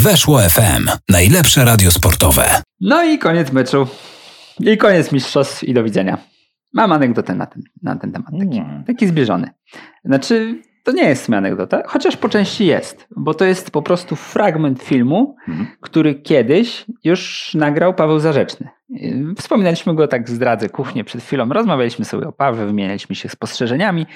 Weszło FM. Najlepsze radio sportowe. No i koniec meczu. I koniec mistrzostw i do widzenia. Mam anegdotę na ten, na ten temat. Taki, Mm. taki zbliżony. Znaczy, to nie jest anegdota, chociaż po części jest, bo to jest po prostu fragment filmu, Mhm. który kiedyś już nagrał Paweł Zarzeczny. Yy, Wspominaliśmy go, tak zdradzę kuchnię przed chwilą, rozmawialiśmy sobie o Pawle, wymienialiśmy się spostrzeżeniami,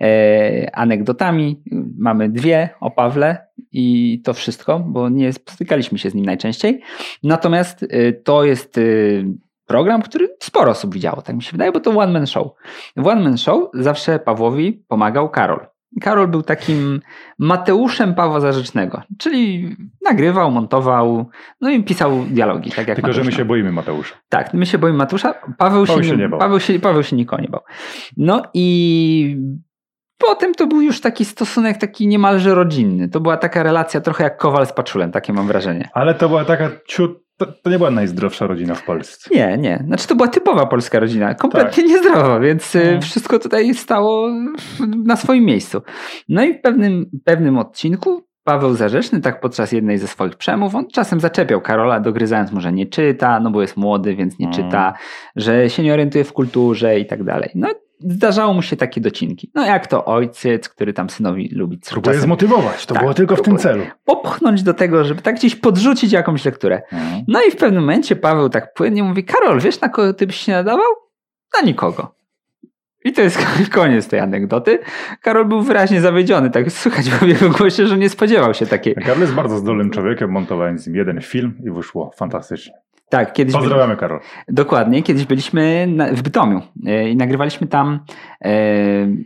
e, anegdotami. Mamy dwie o Pawle i to wszystko, bo nie spotykaliśmy się z nim najczęściej. Natomiast y, to jest y, program, który sporo osób widziało, tak mi się wydaje, bo to one man show. W one man show zawsze Pawłowi pomagał Karol. Karol był takim Mateuszem Pawła Zarzecznego, czyli nagrywał, montował, no i pisał dialogi, tak jak Tylko, że my Mateusz. się boimy Mateusza. Tak, my się boimy Matusza. Paweł, Paweł się, nie, nie bał. Paweł, się, Paweł się nikogo nie bał. No i potem to był już taki stosunek taki niemalże rodzinny. To była taka relacja trochę jak Kowal z Paczulem, takie mam wrażenie. Ale to bywa taka ciut... To, to nie była najzdrowsza rodzina w Polsce. Nie, nie. Znaczy to była typowa polska rodzina, kompletnie Tak. niezdrowa, więc y, Mhm. wszystko tutaj stało na swoim miejscu. No i w pewnym, pewnym odcinku Paweł Zarzeczny, tak podczas jednej ze swoich przemów, on czasem zaczepiał Karola, dogryzając mu, że nie czyta, no bo jest młody, więc nie czyta, że się nie orientuje w kulturze i tak dalej. No zdarzało mu się takie docinki. No jak to ojciec, który tam synowi lubi Próbuję czasem zmotywować. To Tak, było tylko w tym celu. popchnąć do tego, żeby tak gdzieś podrzucić jakąś lekturę. Mhm. No i w pewnym momencie Paweł tak płynnie mówi, Karol, wiesz na kogo ty byś się nadawał? Na nikogo. I to jest koniec tej anegdoty. Karol był wyraźnie zawiedziony, tak słychać w jego głosie, że nie spodziewał się takiej. Karol jest bardzo zdolnym człowiekiem. Montowałem z nim jeden film i wyszło fantastycznie. Tak, kiedyś byli, Pozdrawiamy, Karol. dokładnie, kiedyś byliśmy na, w Bytomiu e, i nagrywaliśmy tam e,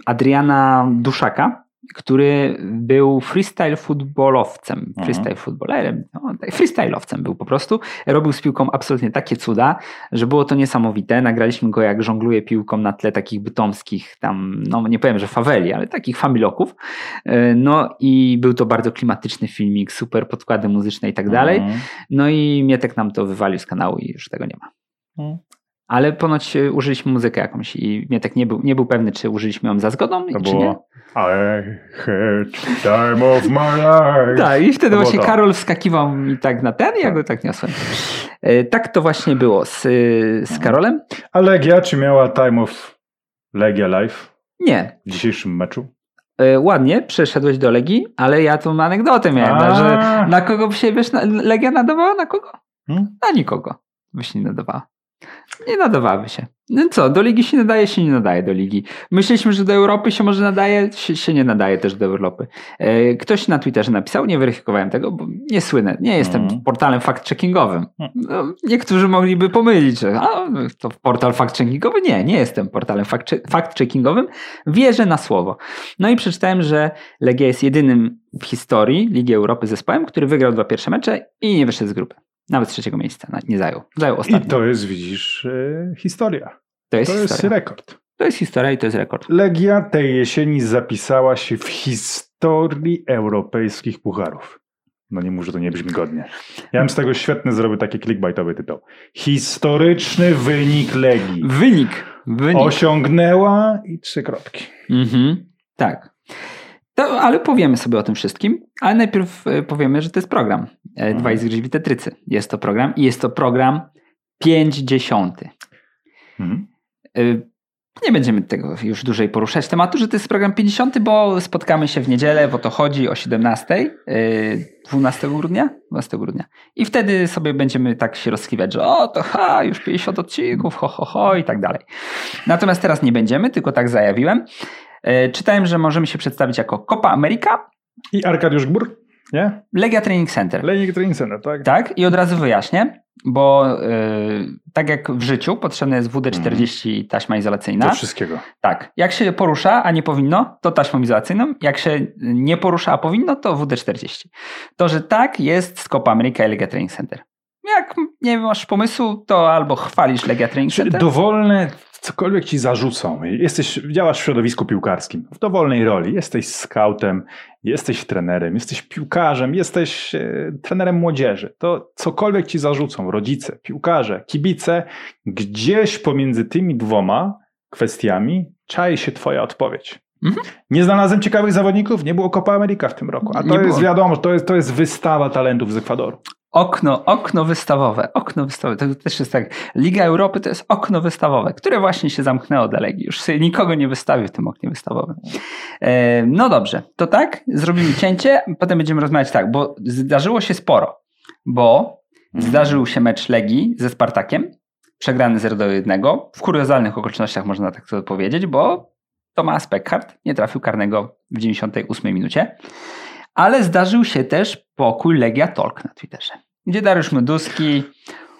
Adriana Duszaka, który był freestyle futbolowcem, freestyle futbolerem, no, tak, freestyle'owcem był po prostu. Robił z piłką absolutnie takie cuda, że było to niesamowite. Nagraliśmy go jak żongluje piłką na tle takich bytomskich tam, no nie powiem, że faweli, ale takich familoków. E, No i był to bardzo klimatyczny filmik, super podkłady muzyczne i tak dalej. Mhm. No i Mietek nam to wywalił z kanału i już tego nie ma. Ale ponoć e, użyliśmy muzykę jakąś i Mietek nie był, nie był pewny, czy użyliśmy ją za zgodą, To czy nie. było I had time of my life. Tak, i wtedy To właśnie. Karol wskakiwał mi tak na ten i ja go tak niosłem. E, Tak to właśnie było z, e, z Karolem? A Legia, czy miała time of Legia Life Nie. w dzisiejszym meczu? Ładnie, przeszedłeś do Legii, ale ja tą anegdotę miałem, A. że na kogo się, wiesz, Legia nadawała? Na kogo? Hmm? Na nikogo by się nie nadawała. Nie nadawałaby się. No co, do ligi się nadaje, się nie nadaje do ligi. Myśleliśmy, że do Europy się może nadaje, się, się nie nadaje też do Europy. E, Ktoś na Twitterze napisał, nie weryfikowałem tego, bo nie słynę, nie jestem Mhm. portalem fact-checkingowym. Hmm. No, niektórzy mogliby pomylić, że a, to portal fact-checkingowy. Nie, nie jestem portalem fact- fact-checkingowym. Wierzę na słowo. No i przeczytałem, że Legia jest jedynym w historii Ligi Europy zespołem, który wygrał dwa pierwsze mecze i nie wyszedł z grupy. Nawet trzeciego miejsca nie zajął. Zajął I ostatnio. to jest, widzisz, e, historia. To jest, To jest historia. rekord. To jest historia i to jest rekord. Legia tej jesieni zapisała się w historii europejskich pucharów. No nie może to nie brzmi godnie. Ja bym z tego świetny zrobił taki clickbaitowy tytuł. Historyczny wynik Legii. Wynik. Wynik. Osiągnęła i trzy kropki. Mhm. Tak. To, ale powiemy sobie o tym wszystkim, ale najpierw e, powiemy, że to jest program. E, Mhm. Dwaj zgryźli tetrycy. Jest to program i jest to program 50. Mhm. Y, Nie będziemy tego już dłużej poruszać tematu, że to jest program 50, bo spotkamy się w niedzielę, bo to chodzi o 17, y, 12 grudnia, 12 grudnia. I wtedy sobie będziemy tak się rozkliwiać, że o to ha, już 50 odcinków, ho, ho, ho i tak dalej. Natomiast teraz nie będziemy, tylko tak zajawiłem. Y, Czytałem, że możemy się przedstawić jako Copa America, I Arkadiusz Gbur? Nie? Legia Training Center. Legia Training Center, tak? Tak, i od razu wyjaśnię, bo y, tak jak w życiu potrzebne jest WD-40 i taśma izolacyjna. Do wszystkiego. Tak. Jak się porusza, a nie powinno, to taśmą izolacyjną. Jak się nie porusza, a powinno, to WD-40. To, że tak jest z Copa America i Legia Training Center. Jak nie masz pomysłu, to albo chwalisz Legia Training Czy Center. dowolne, cokolwiek ci zarzucą, jesteś, działasz w środowisku piłkarskim, w dowolnej roli, jesteś scoutem, jesteś trenerem, jesteś piłkarzem, jesteś e, trenerem młodzieży, to cokolwiek ci zarzucą, rodzice, piłkarze, kibice, gdzieś pomiędzy tymi dwoma kwestiami czai się twoja odpowiedź. Mhm. Nie znalazłem ciekawych zawodników, nie było Copa America w tym roku. A to nie jest było. wiadomo, to jest, to jest wystawa talentów z Ekwadoru. Okno, okno wystawowe, okno wystawowe, to też jest tak, Liga Europy to jest okno wystawowe, które właśnie się zamknęło do Legii, już sobie nikogo nie wystawił w tym oknie wystawowym. E, no dobrze, to tak, zrobimy cięcie, potem będziemy rozmawiać tak, bo zdarzyło się sporo, bo mhm. zdarzył się mecz Legii ze Spartakiem, przegrany 0 do 1, w kuriozalnych okolicznościach można tak to powiedzieć, bo Tomasz Peckhardt nie trafił karnego w 98 minucie. Ale zdarzył się też pokój Legia Talk na Twitterze, gdzie Dariusz Meduski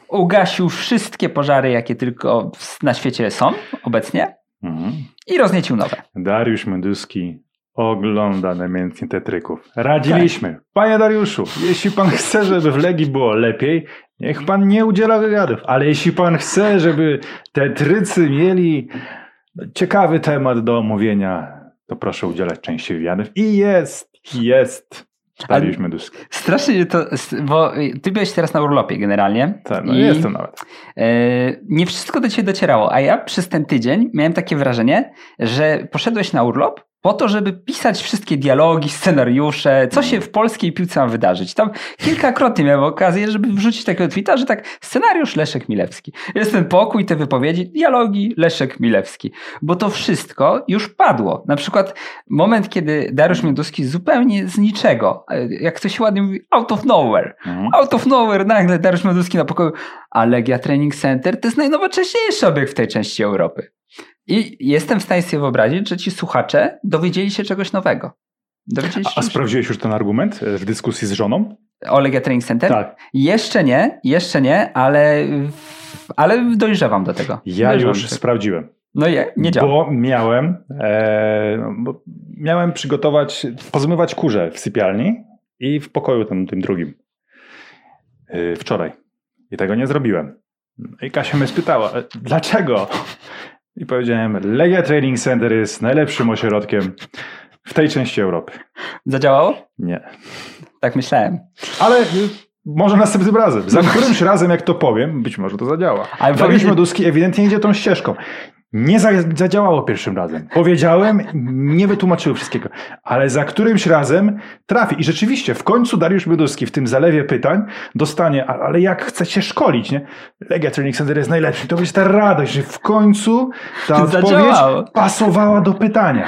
ugasił wszystkie pożary, jakie tylko na świecie są obecnie mhm. i rozniecił nowe. Dariusz Meduski ogląda namiętnie tetryków. Radziliśmy. Tak. Panie Dariuszu, jeśli pan chce, żeby w Legii było lepiej, niech pan nie udziela wywiadów, ale jeśli pan chce, żeby tetrycy mieli ciekawy temat do omówienia, to proszę udzielać częściej wywiadów. I jest, jest. Dariusz Meduski. Strasznie to, bo ty byłeś teraz na urlopie generalnie. Tak, no jestem nawet. Yy, nie wszystko do ciebie docierało, a ja przez ten tydzień miałem takie wrażenie, że poszedłeś na urlop po to, żeby pisać wszystkie dialogi, scenariusze, co się w polskiej piłce ma wydarzyć. Tam kilkakrotnie miałem okazję, żeby wrzucić takiego tweeta, że tak, scenariusz Leszek Milewski. Jest ten pokój, te wypowiedzi, dialogi Leszek Milewski. Bo to wszystko już padło. Na przykład moment, kiedy Dariusz Mioduski zupełnie z niczego, jak to się ładnie mówi, out of nowhere. Mhm. Out of nowhere nagle Dariusz Mioduski na pokoju, a Legia Training Center to jest najnowocześniejszy obiekt w tej części Europy. I jestem w stanie sobie wyobrazić, że ci słuchacze dowiedzieli się czegoś nowego. Dowiedzieli się a, a sprawdziłeś już ten argument e, w dyskusji z żoną? O Legia Training Center? Tak. Jeszcze nie, jeszcze nie, ale, ale dojrzewam do tego. Ja dojrzewam już sprawdziłem. No nie, nie działa. Bo miałem, e, no, bo miałem przygotować, pozmywać kurze w sypialni i w pokoju tym, tym drugim. E, wczoraj. I tego nie zrobiłem. I Kasia mnie spytała, e, dlaczego? I powiedziałem, Legia Training Center jest najlepszym ośrodkiem w tej części Europy. Zadziałało? Nie. Tak myślałem. Ale może następnym razem. Za którymś razem, jak to powiem, być może to zadziała. Ale Dariusz Meduski ewidentnie idzie tą ścieżką. Nie zadziałało pierwszym razem. Powiedziałem, nie wytłumaczyły wszystkiego, ale za którymś razem trafi. I rzeczywiście, w końcu Dariusz Mioduski w tym zalewie pytań dostanie, ale jak chce się szkolić, nie? Legia Training Center jest najlepszy. To będzie ta radość, że w końcu ta odpowiedź pasowała do pytania.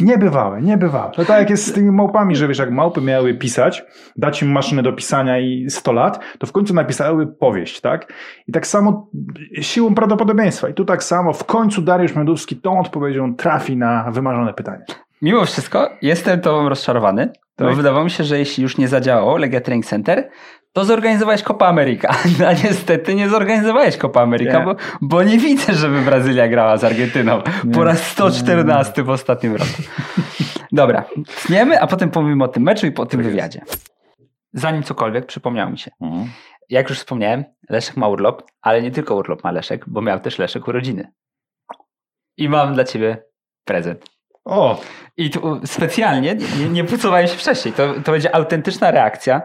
Niebywałe, niebywałe. To tak jak jest z tymi małpami, że wiesz, jak małpy miały pisać, dać im maszynę do pisania i 100 lat, to w końcu napisały powieść, tak? I tak samo siłą prawdopodobieństwa. I tu tak samo w końcu Dariusz Mioduski tą odpowiedzią trafi na wymarzone pytanie. Mimo wszystko jestem tobą rozczarowany, tak? bo wydawało mi się, że jeśli już nie zadziałało Legia Training Center, to zorganizowałeś Copa America. A niestety nie zorganizowałeś Copa America, Bo, bo nie widzę, żeby Brazylia grała z Argentyną nie. po raz 114 w ostatnim roku. Dobra, tniemy, a potem powiemy o tym meczu i po tym tak wywiadzie. Zanim cokolwiek, przypomniało mi się. Mhm. Jak już wspomniałem, Leszek ma urlop, ale nie tylko urlop ma Leszek, bo miał też Leszek urodziny. I mam dla ciebie prezent. O! I tu specjalnie nie, nie pucowałem się wcześniej. To, to będzie autentyczna reakcja,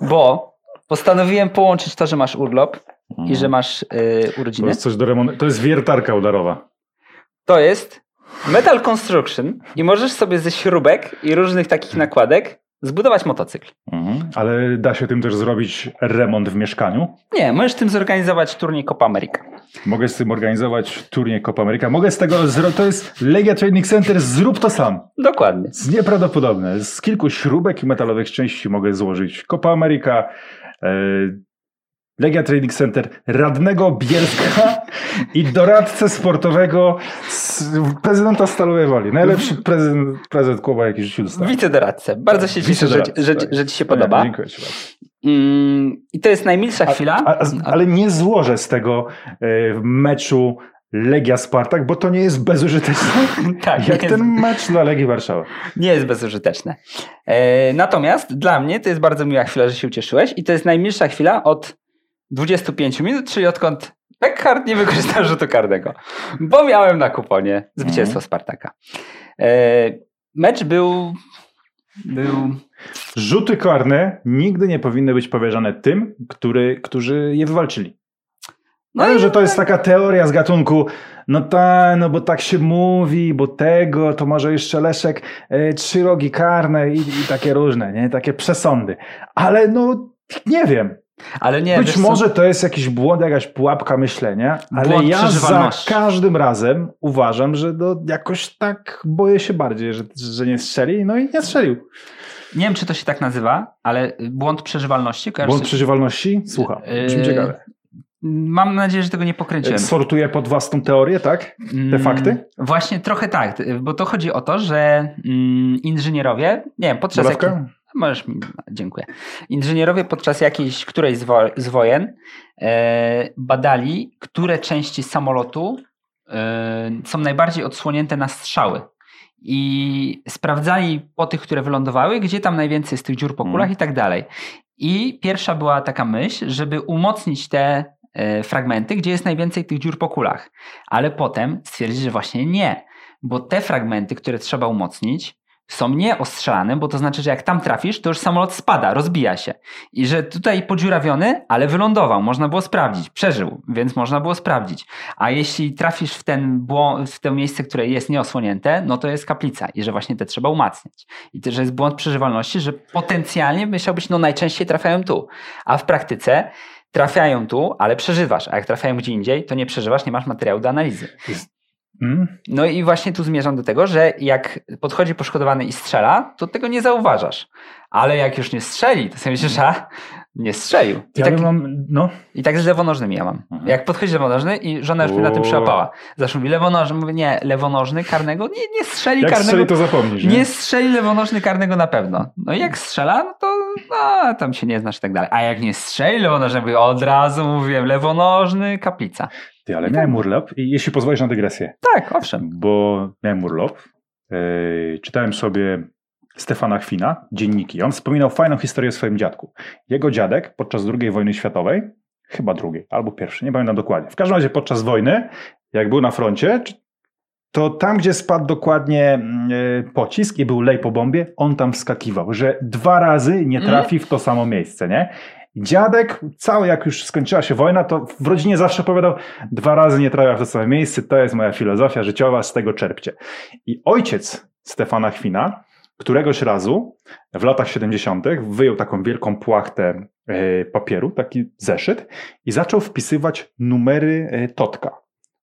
bo postanowiłem połączyć to, że masz urlop i że mhm. masz yy, urodziny. To jest coś do remontu. To jest wiertarka udarowa. To jest Metal Construction i możesz sobie ze śrubek i różnych takich nakładek zbudować motocykl. Mhm. Ale da się tym też zrobić remont w mieszkaniu? Nie, możesz tym zorganizować turniej Copa America. Mogę z tym organizować turniej Copa America. Mogę z tego zrobić. To jest Legia Training Center, zrób to sam. Dokładnie. Z nieprawdopodobne. Z kilku śrubek i metalowych części mogę złożyć Copa America, E, Legia Training Center, radnego Bielska i doradcę sportowego prezydenta Stalowej Woli. Najlepszy prezent, prezent kluba, jaki życiu dostałem. Wicedoradcę. Bardzo się cieszę, że, że, tak. że, ci się podoba. Nie, dziękuję ci bardzo. Mm, I to jest najmilsza chwila. A, a, ale nie złożę z tego y, meczu Legia Spartak, bo to nie jest bezużyteczne. tak, jak ten mecz dla Legii Warszawa. Nie jest bezużyteczne. E, natomiast dla mnie to jest bardzo miła chwila, że się ucieszyłeś i to jest najmilsza chwila od 25 minut, czyli odkąd Peckhardt nie wykorzystał rzutu karnego, bo miałem na kuponie zwycięstwo mm. Spartaka. E, mecz był, był... Rzuty karne nigdy nie powinny być powierzane tym, który, którzy je wywalczyli. No, i że to jest taka teoria z gatunku, no tak, no bo tak się mówi, bo tego, to może jeszcze Leszek, e, trzy rogi karne i, i, takie różne, nie? Takie przesądy. Ale no, nie wiem. Ale nie, Być może co? to jest jakiś błąd, jakaś pułapka myślenia, ale błąd ja za każdym razem uważam, że no jakoś tak boję się bardziej, że, że nie strzeli, no i nie strzelił. Nie wiem, czy to się tak nazywa, ale błąd przeżywalności. Błąd przeżywalności? Słucham, brzmi yy, ciekawe. Mam nadzieję, że tego nie pokręciłem. Sortuję pod własną teorię, tak? Te mm, fakty? Właśnie trochę tak, bo to chodzi o to, że mm, inżynierowie, nie wiem, podczas jakiej, Możesz mi, dziękuję. Inżynierowie podczas jakiejś którejś z, wo, z wojen e, badali, które części samolotu e, są najbardziej odsłonięte na strzały. I sprawdzali po tych, które wylądowały, gdzie tam najwięcej z tych dziur po kulach mm. i tak dalej. I pierwsza była taka myśl, żeby umocnić te E, fragmenty, gdzie jest najwięcej tych dziur po kulach. Ale potem stwierdzić, że właśnie nie, bo te fragmenty, które trzeba umocnić, są nieostrzelane, bo to znaczy, że jak tam trafisz, to już samolot spada, rozbija się. I że tutaj podziurawiony, ale wylądował, można było sprawdzić, przeżył, więc można było sprawdzić. A jeśli trafisz w, ten w to miejsce, które jest nieosłonięte, no to jest kaplica i że właśnie te trzeba umacniać. I to, że jest błąd przeżywalności, że potencjalnie myślałbyś, no najczęściej trafiają tu. A w praktyce trafiają tu, ale przeżywasz, a jak trafiają gdzie indziej, to nie przeżywasz, nie masz materiału do analizy. Hmm? No i właśnie tu zmierzam do tego, że jak podchodzi poszkodowany i strzela, to tego nie zauważasz. Ale jak już nie strzeli, to sobie myślisz, a nie strzelił. I, ja tak, mam, no. I tak z lewonożnym ja mam. Mhm. Jak podchodzi lewonożny i żona już mnie na tym przełapała. Zawsze mówi lewonożny, mówię nie, lewonożny karnego, nie, nie strzeli jak karnego. strzeli to zapomnisz. Nie? nie strzeli lewonożny karnego na pewno. No i jak strzela, no to no, tam się nie znasz i tak dalej. A jak nie strzeli lewonożny, mówię, od razu mówiłem lewonożny, kaplica. Ty, ale miałem urlop i jeśli pozwolisz na dygresję. Tak, owszem. Bo miałem urlop, yy, czytałem sobie Stefana Chwina, dzienniki. On wspominał fajną historię o swoim dziadku. Jego dziadek podczas II wojny światowej, chyba drugiej albo pierwszej, nie pamiętam dokładnie. W każdym razie podczas wojny, jak był na froncie, to tam, gdzie spadł dokładnie mm, e, pocisk i był lej po bombie, on tam wskakiwał, że dwa razy nie mhm. trafi w to samo miejsce, nie? Dziadek, cały jak już skończyła się wojna, to w rodzinie zawsze opowiadał, dwa razy nie trafia w to samo miejsce, to jest moja filozofia życiowa, z tego czerpcie. I ojciec Stefana Chwina, któregoś razu w latach 70. wyjął taką wielką płachtę e, papieru, taki zeszyt i zaczął wpisywać numery e, Totka.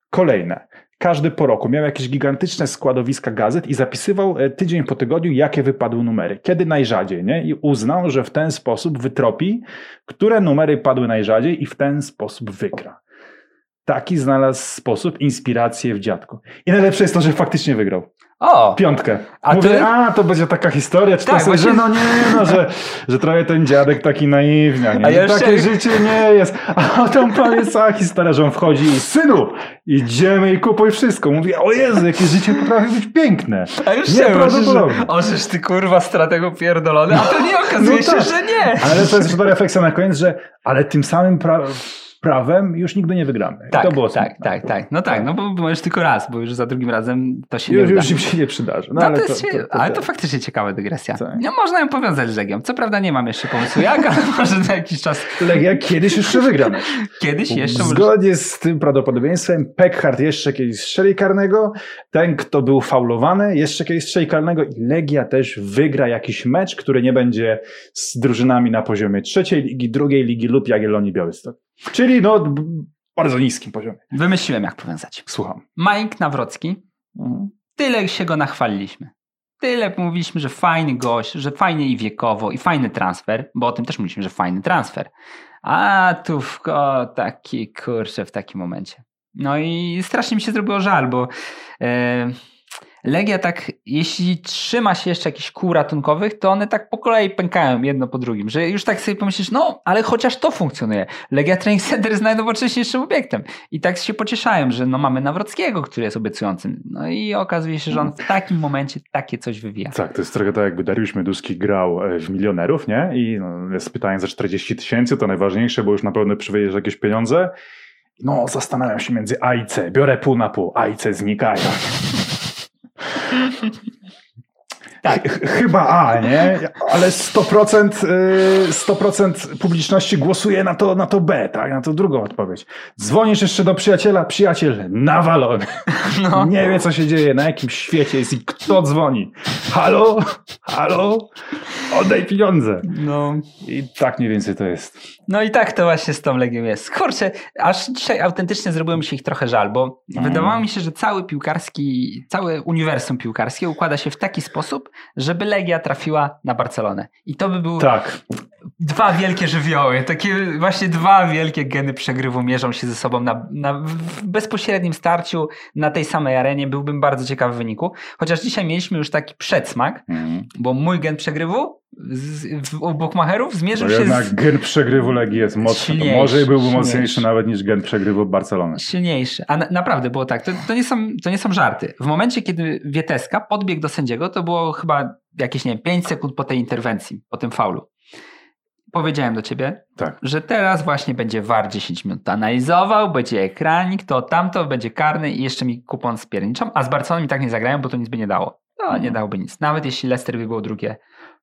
Kolejne. Każdy po roku miał jakieś gigantyczne składowiska gazet i zapisywał e, tydzień po tygodniu, jakie wypadły numery, kiedy najrzadziej, nie? I uznał, że w ten sposób wytropi, które numery padły najrzadziej i w ten sposób wygra. Taki znalazł sposób, inspirację w dziadku. I najlepsze jest to, że faktycznie wygrał. O! Piątkę. A Mówię, ty? a to będzie taka historia, czy tak, to właśnie... że no nie, no, że, że trochę ten dziadek taki naiwnia, nie? A ja takie życie nie jest. A tam prawie cała historia, że on wchodzi i synu, idziemy i kupuj wszystko. Mówi, o Jezu, jakie życie potrafi być piękne. A już nie, prawdopodobnie. Ożysz ty kurwa stratego pierdolony, a to nie okazuje no się, tak. że nie. Ale to jest refleksja na koniec, że ale tym samym pra prawem już nigdy nie wygramy. Tak, to było tak, tak, tak. No tak, no bo możesz tylko raz, bo już za drugim razem to się już, nie. Już im się nie przydarzy. No, no ale, to, to, to, ale to faktycznie ciekawa dygresja. Tak. No, można ją powiązać z Legią. Co prawda nie mam jeszcze pomysłu jak, ale może na jakiś czas... Legia kiedyś jeszcze wygramy. Kiedyś jeszcze... Zgodnie z tym prawdopodobieństwem Peckhardt jeszcze kiedyś strzeli karnego, ten kto był faulowany jeszcze kiedyś strzeli karnego i Legia też wygra jakiś mecz, który nie będzie z drużynami na poziomie trzeciej ligi, drugiej ligi lub Jagiellonii Białystok. Czyli no bardzo niskim poziomie. Wymyśliłem jak powiązać. Słucham. Mike Nawrocki. Mhm. Tyle się go nachwaliliśmy. Tyle mówiliśmy, że fajny gość, że fajny i wiekowo, i fajny transfer, bo o tym też mówiliśmy, że fajny transfer. A tu w, o, taki kurczę w takim momencie. No i strasznie mi się zrobiło żal, bo yy, Legia tak, jeśli trzyma się jeszcze jakichś kół ratunkowych, to one tak po kolei pękają jedno po drugim, że już tak sobie pomyślisz, no, ale chociaż to funkcjonuje. Legia Training Center jest najnowocześniejszym obiektem. I tak się pocieszają, że no mamy Nawrockiego, który jest obiecujący. No i okazuje się, że on w takim momencie takie coś wywija. Tak, to jest trochę tak, jakby Dariusz Meduski grał e, w milionerów, nie? I no, jest pytanie za 40 tysięcy, to najważniejsze, bo już na pewno przywieziesz jakieś pieniądze. No, zastanawiam się między A i C. Biorę pół na pół, A i C znikają. Je. Tak. Ch- Chyba A, nie? Ale 100%, y, 100% publiczności głosuje na to, na to B, tak? Na to drugą odpowiedź. Dzwonisz jeszcze do przyjaciela, przyjaciel nawalony. No. Nie wie, co się dzieje, na jakim świecie jest i kto dzwoni. Halo? Halo? Oddaj pieniądze. No. I tak mniej więcej to jest. no i tak to właśnie z tą Legią jest. Kurczę, aż dzisiaj autentycznie zrobiło mi się ich trochę żal, bo Mm. wydawało mi się, że cały piłkarski, całe uniwersum piłkarskie układa się w taki sposób, żeby Legia trafiła na Barcelonę. I to by był Tak. dwa wielkie żywioły, takie właśnie dwa wielkie geny przegrywu mierzą się ze sobą na, na, w bezpośrednim starciu na tej samej arenie. Byłbym bardzo ciekawy wyniku. Chociaż dzisiaj mieliśmy już taki przedsmak, Mhm. bo mój gen przegrywu z, w, u Bukmacherów zmierzył To się jednak z gen przegrywu Legii jest mocny. Silniejszy, może byłby silniejszy. mocniejszy nawet niż gen przegrywu Barcelony. silniejszy. A na, naprawdę było tak. To, to, nie są, to nie są żarty. W momencie, kiedy Wieteska podbiegł do sędziego, to było chyba jakieś, nie wiem, 5 sekund po tej interwencji, po tym faulu. Powiedziałem do ciebie, Tak. że teraz właśnie będzie VAR 10 minut analizował, będzie ekranik, to tamto, będzie karny i jeszcze mi kupon spierniczą, a z Barceloną mi tak nie zagrają, bo to nic by nie dało. No, nie dałoby nic. Nawet jeśli Leicester by było drugie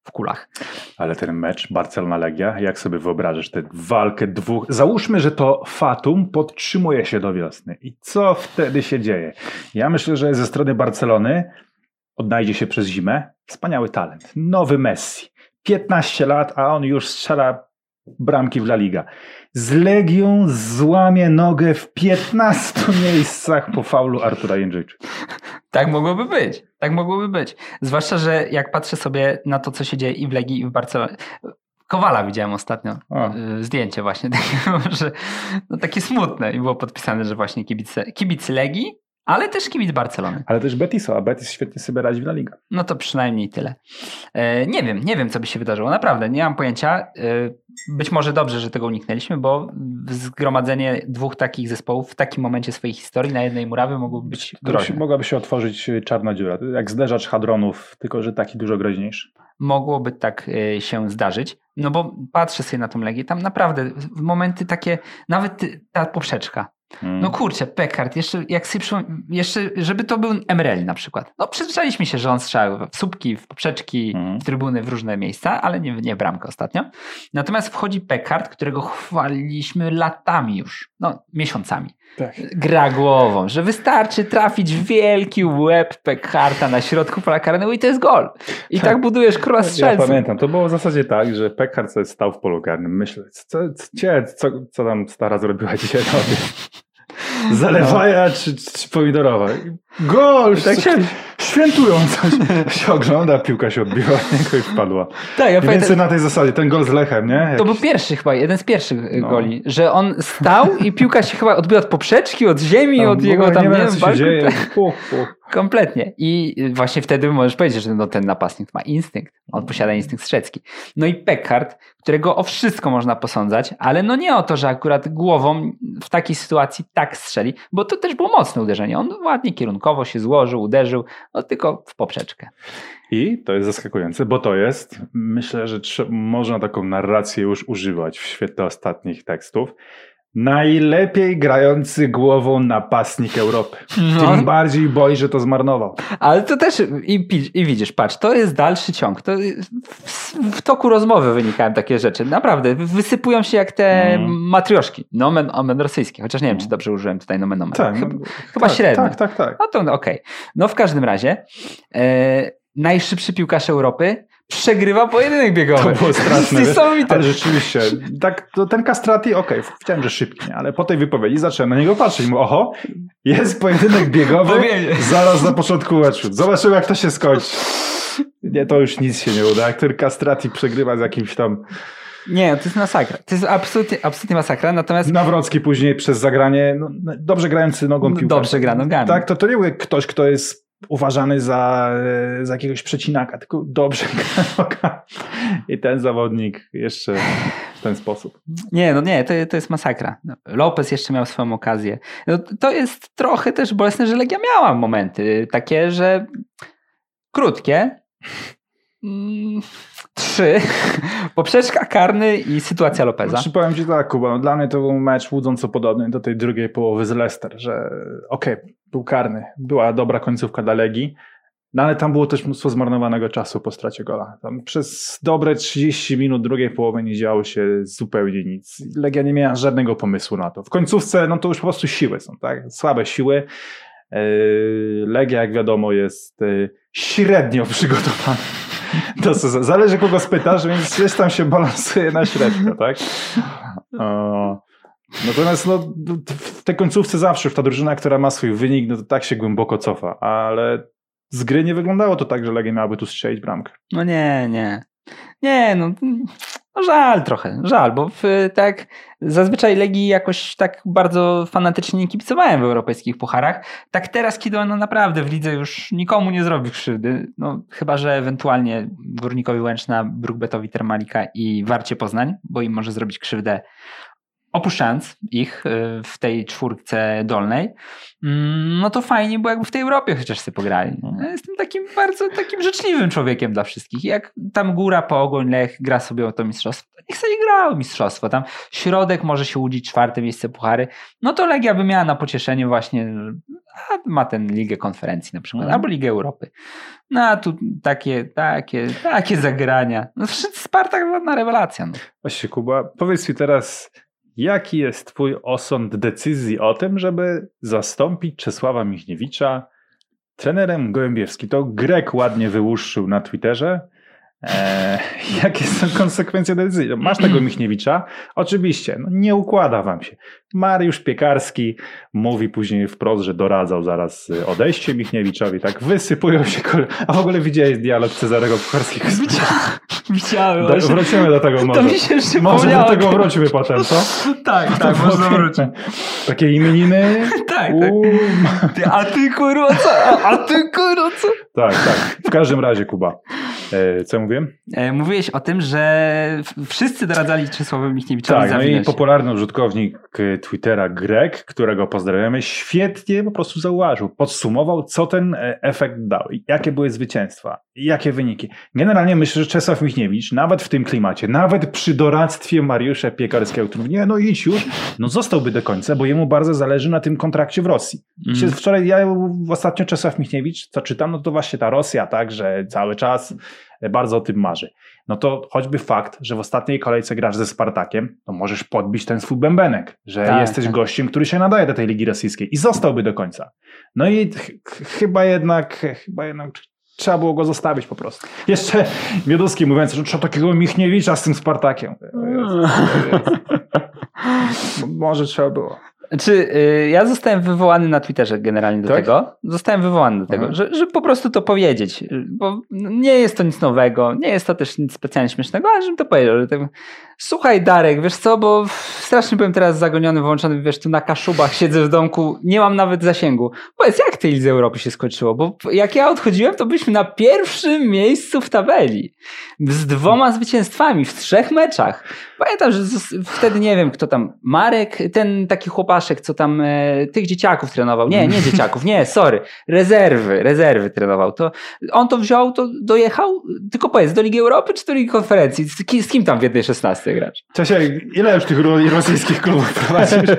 w kulach. Ale ten mecz Barcelona-Legia, jak sobie wyobrażasz tę walkę dwóch... Załóżmy, że to Fatum podtrzymuje się do wiosny. I co wtedy się dzieje? Ja myślę, że ze strony Barcelony odnajdzie się przez zimę wspaniały talent. Nowy Messi. 15 lat, a on już strzela bramki w La Liga. Z Legią złamie nogę w 15 miejscach po faulu Artura Jędrzejczyka. Tak mogłoby być. Tak mogłoby być. Zwłaszcza, że jak patrzę sobie na to, co się dzieje i w Legii, i w Barcelonie. Kowala widziałem ostatnio. O. y, Zdjęcie właśnie takie, że no takie smutne i było podpisane, że właśnie kibic, kibic Legii, ale też kibic Barcelony. Ale też Betisu, a Betis świetnie sobie radzi w La Liga. No to przynajmniej tyle. E, nie wiem, nie wiem, co by się wydarzyło. Naprawdę, nie mam pojęcia. E, być może dobrze, że tego uniknęliśmy, bo zgromadzenie dwóch takich zespołów w takim momencie swojej historii na jednej murawie mogłoby być groźne. mogłaby się otworzyć y, czarna dziura, jak zderzacz hadronów, tylko że taki dużo groźniejszy. mogłoby tak e, się zdarzyć. No bo patrzę sobie na tą Legię, tam naprawdę w momenty takie, nawet ta poprzeczka. Mm. No kurczę, Pekard, jeszcze jak sobie jeszcze, żeby to był Emrel na przykład. No przyzwyczailiśmy się, że on strzał w słupki, w poprzeczki, Mhm. w trybuny, w różne miejsca, ale nie, nie w bramkę ostatnio. Natomiast wchodzi Pekard, którego chwaliliśmy latami już, no miesiącami. tak. Gra głową, że wystarczy trafić wielki łeb Pekharta na środku pola karnego i to jest gol. I tak, budujesz króla Ja strzelców. pamiętam, to było w zasadzie tak, że Pekar sobie stał w polu karnym, myślę, co, co, co, co tam stara zrobiła dzisiaj na Zalewaja czy, czy pomidorowa? Gol! Tak się-. Świętują coś. się ogląda, piłka się odbiła od niego i wpadła. Tak, ja I więcej na tej zasadzie, ten gol z Lechem, nie? to był pierwszy chyba, jeden z pierwszych y, No. goli, że on stał i piłka się chyba odbiła od poprzeczki, od ziemi, Tam od jego tam, nie nie wiem, co dzieje. Puch, puch. Kompletnie. I właśnie wtedy możesz powiedzieć, że no, ten napastnik ma instynkt. On posiada instynkt strzecki. No i Peckard, którego o wszystko można posądzać, ale no nie o to, że akurat głową w takiej sytuacji tak strzeli, bo to też było mocne uderzenie. On ładnie kierunkowo się złożył, uderzył, no tylko w poprzeczkę. I to jest zaskakujące, bo to jest, myślę, że można taką narrację już używać w świetle ostatnich tekstów. Najlepiej grający głową napastnik Europy. No. Tym bardziej boi, że to zmarnował. Ale to też i, i widzisz, patrz, to jest dalszy ciąg. To w, w toku rozmowy wynikają takie rzeczy. Naprawdę, wysypują się jak te Mm. matrioszki. Nomen omen rosyjskie. Chociaż nie wiem, czy dobrze użyłem tutaj nomen omen. Tak, Chyba, no, chyba tak, średnio. Tak, tak, tak. No to no, okej. No w każdym razie e, najszybszy piłkarz Europy przegrywa pojedynek biegowy. To było straszne. Niesamowite. Ale rzeczywiście, tak, to ten Castrati, okej, chciałem, że szybki, ale po tej wypowiedzi zacząłem na niego patrzeć. Mówię, oho, jest pojedynek biegowy, zaraz na początku meczu. Zobaczymy, jak to się skończy. Nie, to już nic się nie uda. Jak ten Castrati przegrywa z jakimś tam Nie, to jest masakra. To jest absolutnie, absolutnie masakra. Natomiast Nawrocki później przez zagranie, no, dobrze grający nogą piłkę. dobrze gra nogami. Tak, to, to nie był ktoś, kto jest uważany za, e, za jakiegoś przecinaka, tylko dobrze. I ten zawodnik jeszcze w ten sposób. Nie, no nie, to, to jest masakra. Lopez jeszcze miał swoją okazję. No, to jest trochę też bolesne, że Legia miała momenty takie, że krótkie. Mm, Trzy. Poprzeczka, karny i sytuacja Lopeza. Znaczy, powiem Ci tak, Kuba, no, dla mnie to był mecz łudząco podobny do tej drugiej połowy z Leicester, że okej, był karny, była dobra końcówka dla Legii, No ale tam było też mnóstwo zmarnowanego czasu po stracie gola. Tam przez dobre 30 minut drugiej połowy nie działo się zupełnie nic. Legia nie miała żadnego pomysłu na to. W końcówce, no to już po prostu siły są, tak? Słabe siły. Yy, Legia, jak wiadomo, jest yy, średnio przygotowana. To zależy kogo spytasz, więc gdzieś tam się balansuje na średnio, tak? Natomiast no, tej końcówce zawsze, w ta drużyna, która ma swój wynik, no to tak się głęboko cofa, ale z gry nie wyglądało to tak, że Legia miałaby tu strzelić bramkę. No nie, nie. Nie, no, no żal trochę, żal, bo w, tak zazwyczaj Legii jakoś tak bardzo fanatycznie nie kibicowałem w europejskich pucharach. Tak teraz, kiedy ona naprawdę w lidze już nikomu nie zrobi krzywdy, no chyba, że ewentualnie Górnikowi Łęczna, Brookbetowi Termalika i Warcie Poznań, bo im może zrobić krzywdę opuszczając ich y, w tej czwórce dolnej, mm, no to fajnie, bo jakby w tej Europie chociaż sobie pograli. Ja jestem takim bardzo takim życzliwym człowiekiem dla wszystkich. Jak tam góra po ogoń Lech gra sobie o to mistrzostwo, to niech sobie gra o mistrzostwo. Tam środek może się łudzić czwarte miejsce puchary, no to Legia by miała na pocieszenie właśnie, a ma ten Ligę Konferencji na przykład, mm. albo Ligę Europy. No a tu takie, takie, takie zagrania. No Spartak na rewelacja. No. Właśnie Kuba, powiedz mi teraz, Jaki jest Twój osąd decyzji o tym, żeby zastąpić Czesława Michniewicza trenerem Gołębiewski? To Grek ładnie wyłuszczył na Twitterze. Eee, jakie są konsekwencje decyzji? Masz tego Michniewicza? Oczywiście, no nie układa wam się. Mariusz Piekarski mówi później wprost, że doradzał zaraz odejście Michniewiczowi, tak wysypują się. A w ogóle widziałeś dialog Cezarego Pucharskiego? Widziałem. Do, wrócimy do tego może. To mi się jeszcze Może do tego wrócimy potem, co? tak, tak, można wrócić. Takie imieniny? tak, tak. Ty, a ty kurwa co? A ty kurwa co? Tak, tak. W każdym razie, Kuba. E, co mówiłem? E, mówiłeś o tym, że wszyscy doradzali Czesławowi Michniewiczowi Tak, no i popularny użytkownik e, Twittera Greg, którego pozdrawiamy, świetnie po prostu zauważył, podsumował, co ten efekt dał, jakie były zwycięstwa, jakie wyniki. Generalnie myślę, że Czesław Michniewicz, nawet w tym klimacie, nawet przy doradztwie Mariusza Piekarskiego, który mówi, nie, no idź już, no zostałby do końca, bo jemu bardzo zależy na tym kontrakcie w Rosji. Mm. Wczoraj ja ostatnio Czesław Michniewicz, co czytam, no to właśnie ta Rosja, tak, że cały czas bardzo o tym marzy. No to choćby fakt, że w ostatniej kolejce grasz ze Spartakiem, to możesz podbić ten swój bębenek, że tak, jesteś tak. gościem, który się nadaje do tej Ligi Rosyjskiej i zostałby do końca. No i ch chyba jednak, chyba jednak trzeba było go zostawić po prostu. Jeszcze Mioduski mówiąc, że trzeba takiego Michniewicza z tym Spartakiem. Może trzeba było. Czy y, ja zostałem wywołany na Twitterze generalnie do tak? tego. Zostałem wywołany do tego, że, że po prostu to powiedzieć. Bo nie jest to nic nowego, nie jest to też nic specjalnie śmiesznego, ale żebym to powiedział. Że tak, Słuchaj Darek, wiesz co, bo strasznie byłem teraz zagoniony, wyłączony, wiesz, tu na kaszubach, siedzę w domku, nie mam nawet zasięgu. Powiedz, jak tej Lidze Europy się skończyło? Bo jak ja odchodziłem, to byliśmy na pierwszym miejscu w tabeli. Z dwoma zwycięstwami w trzech meczach. Pamiętam, że wtedy nie wiem, kto tam, Marek, ten taki chłopaszek, co tam e, tych dzieciaków trenował. Nie, nie dzieciaków, nie, sorry. Rezerwy, rezerwy trenował. To on to wziął, to dojechał, tylko powiedz, do Ligi Europy czy do Ligi Konferencji? Z, z kim tam w jednej 16? grać. Cześć, ile już tych rosyjskich klubów prowadzisz?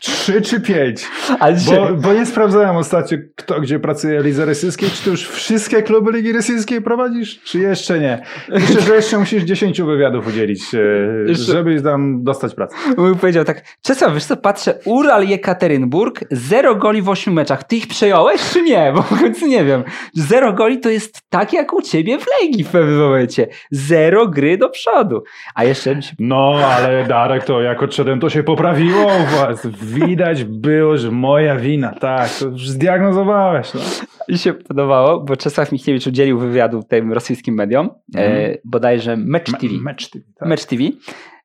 Trzy czy pięć? Bo, bo nie sprawdzałem ostatnio, kto gdzie pracuje w Lidze Rosyjskiej. Czy ty już wszystkie kluby Ligi Rosyjskiej prowadzisz, czy jeszcze nie? Myślę, że jeszcze musisz dziesięciu wywiadów udzielić, e, żeby tam dostać pracę. Bym powiedział tak, Czesław, wiesz co, patrzę, Ural Jekaterynburg, zero goli w ośmiu meczach. Ty ich przejąłeś, czy nie? Bo w końcu nie wiem. Zero goli to jest tak jak u ciebie w Legii w pewnym momencie. Zero gry do przodu. A jeszcze. No, ale Darek, to jak odszedłem, to się poprawiło u was. Widać było, że moja wina. Tak, to już zdiagnozowałeś. No. I się podobało, bo Czesław Michniewicz udzielił wywiadu tym rosyjskim mediom, mm. e, bodajże Match TV. Me, Match TV, tak. Match TV.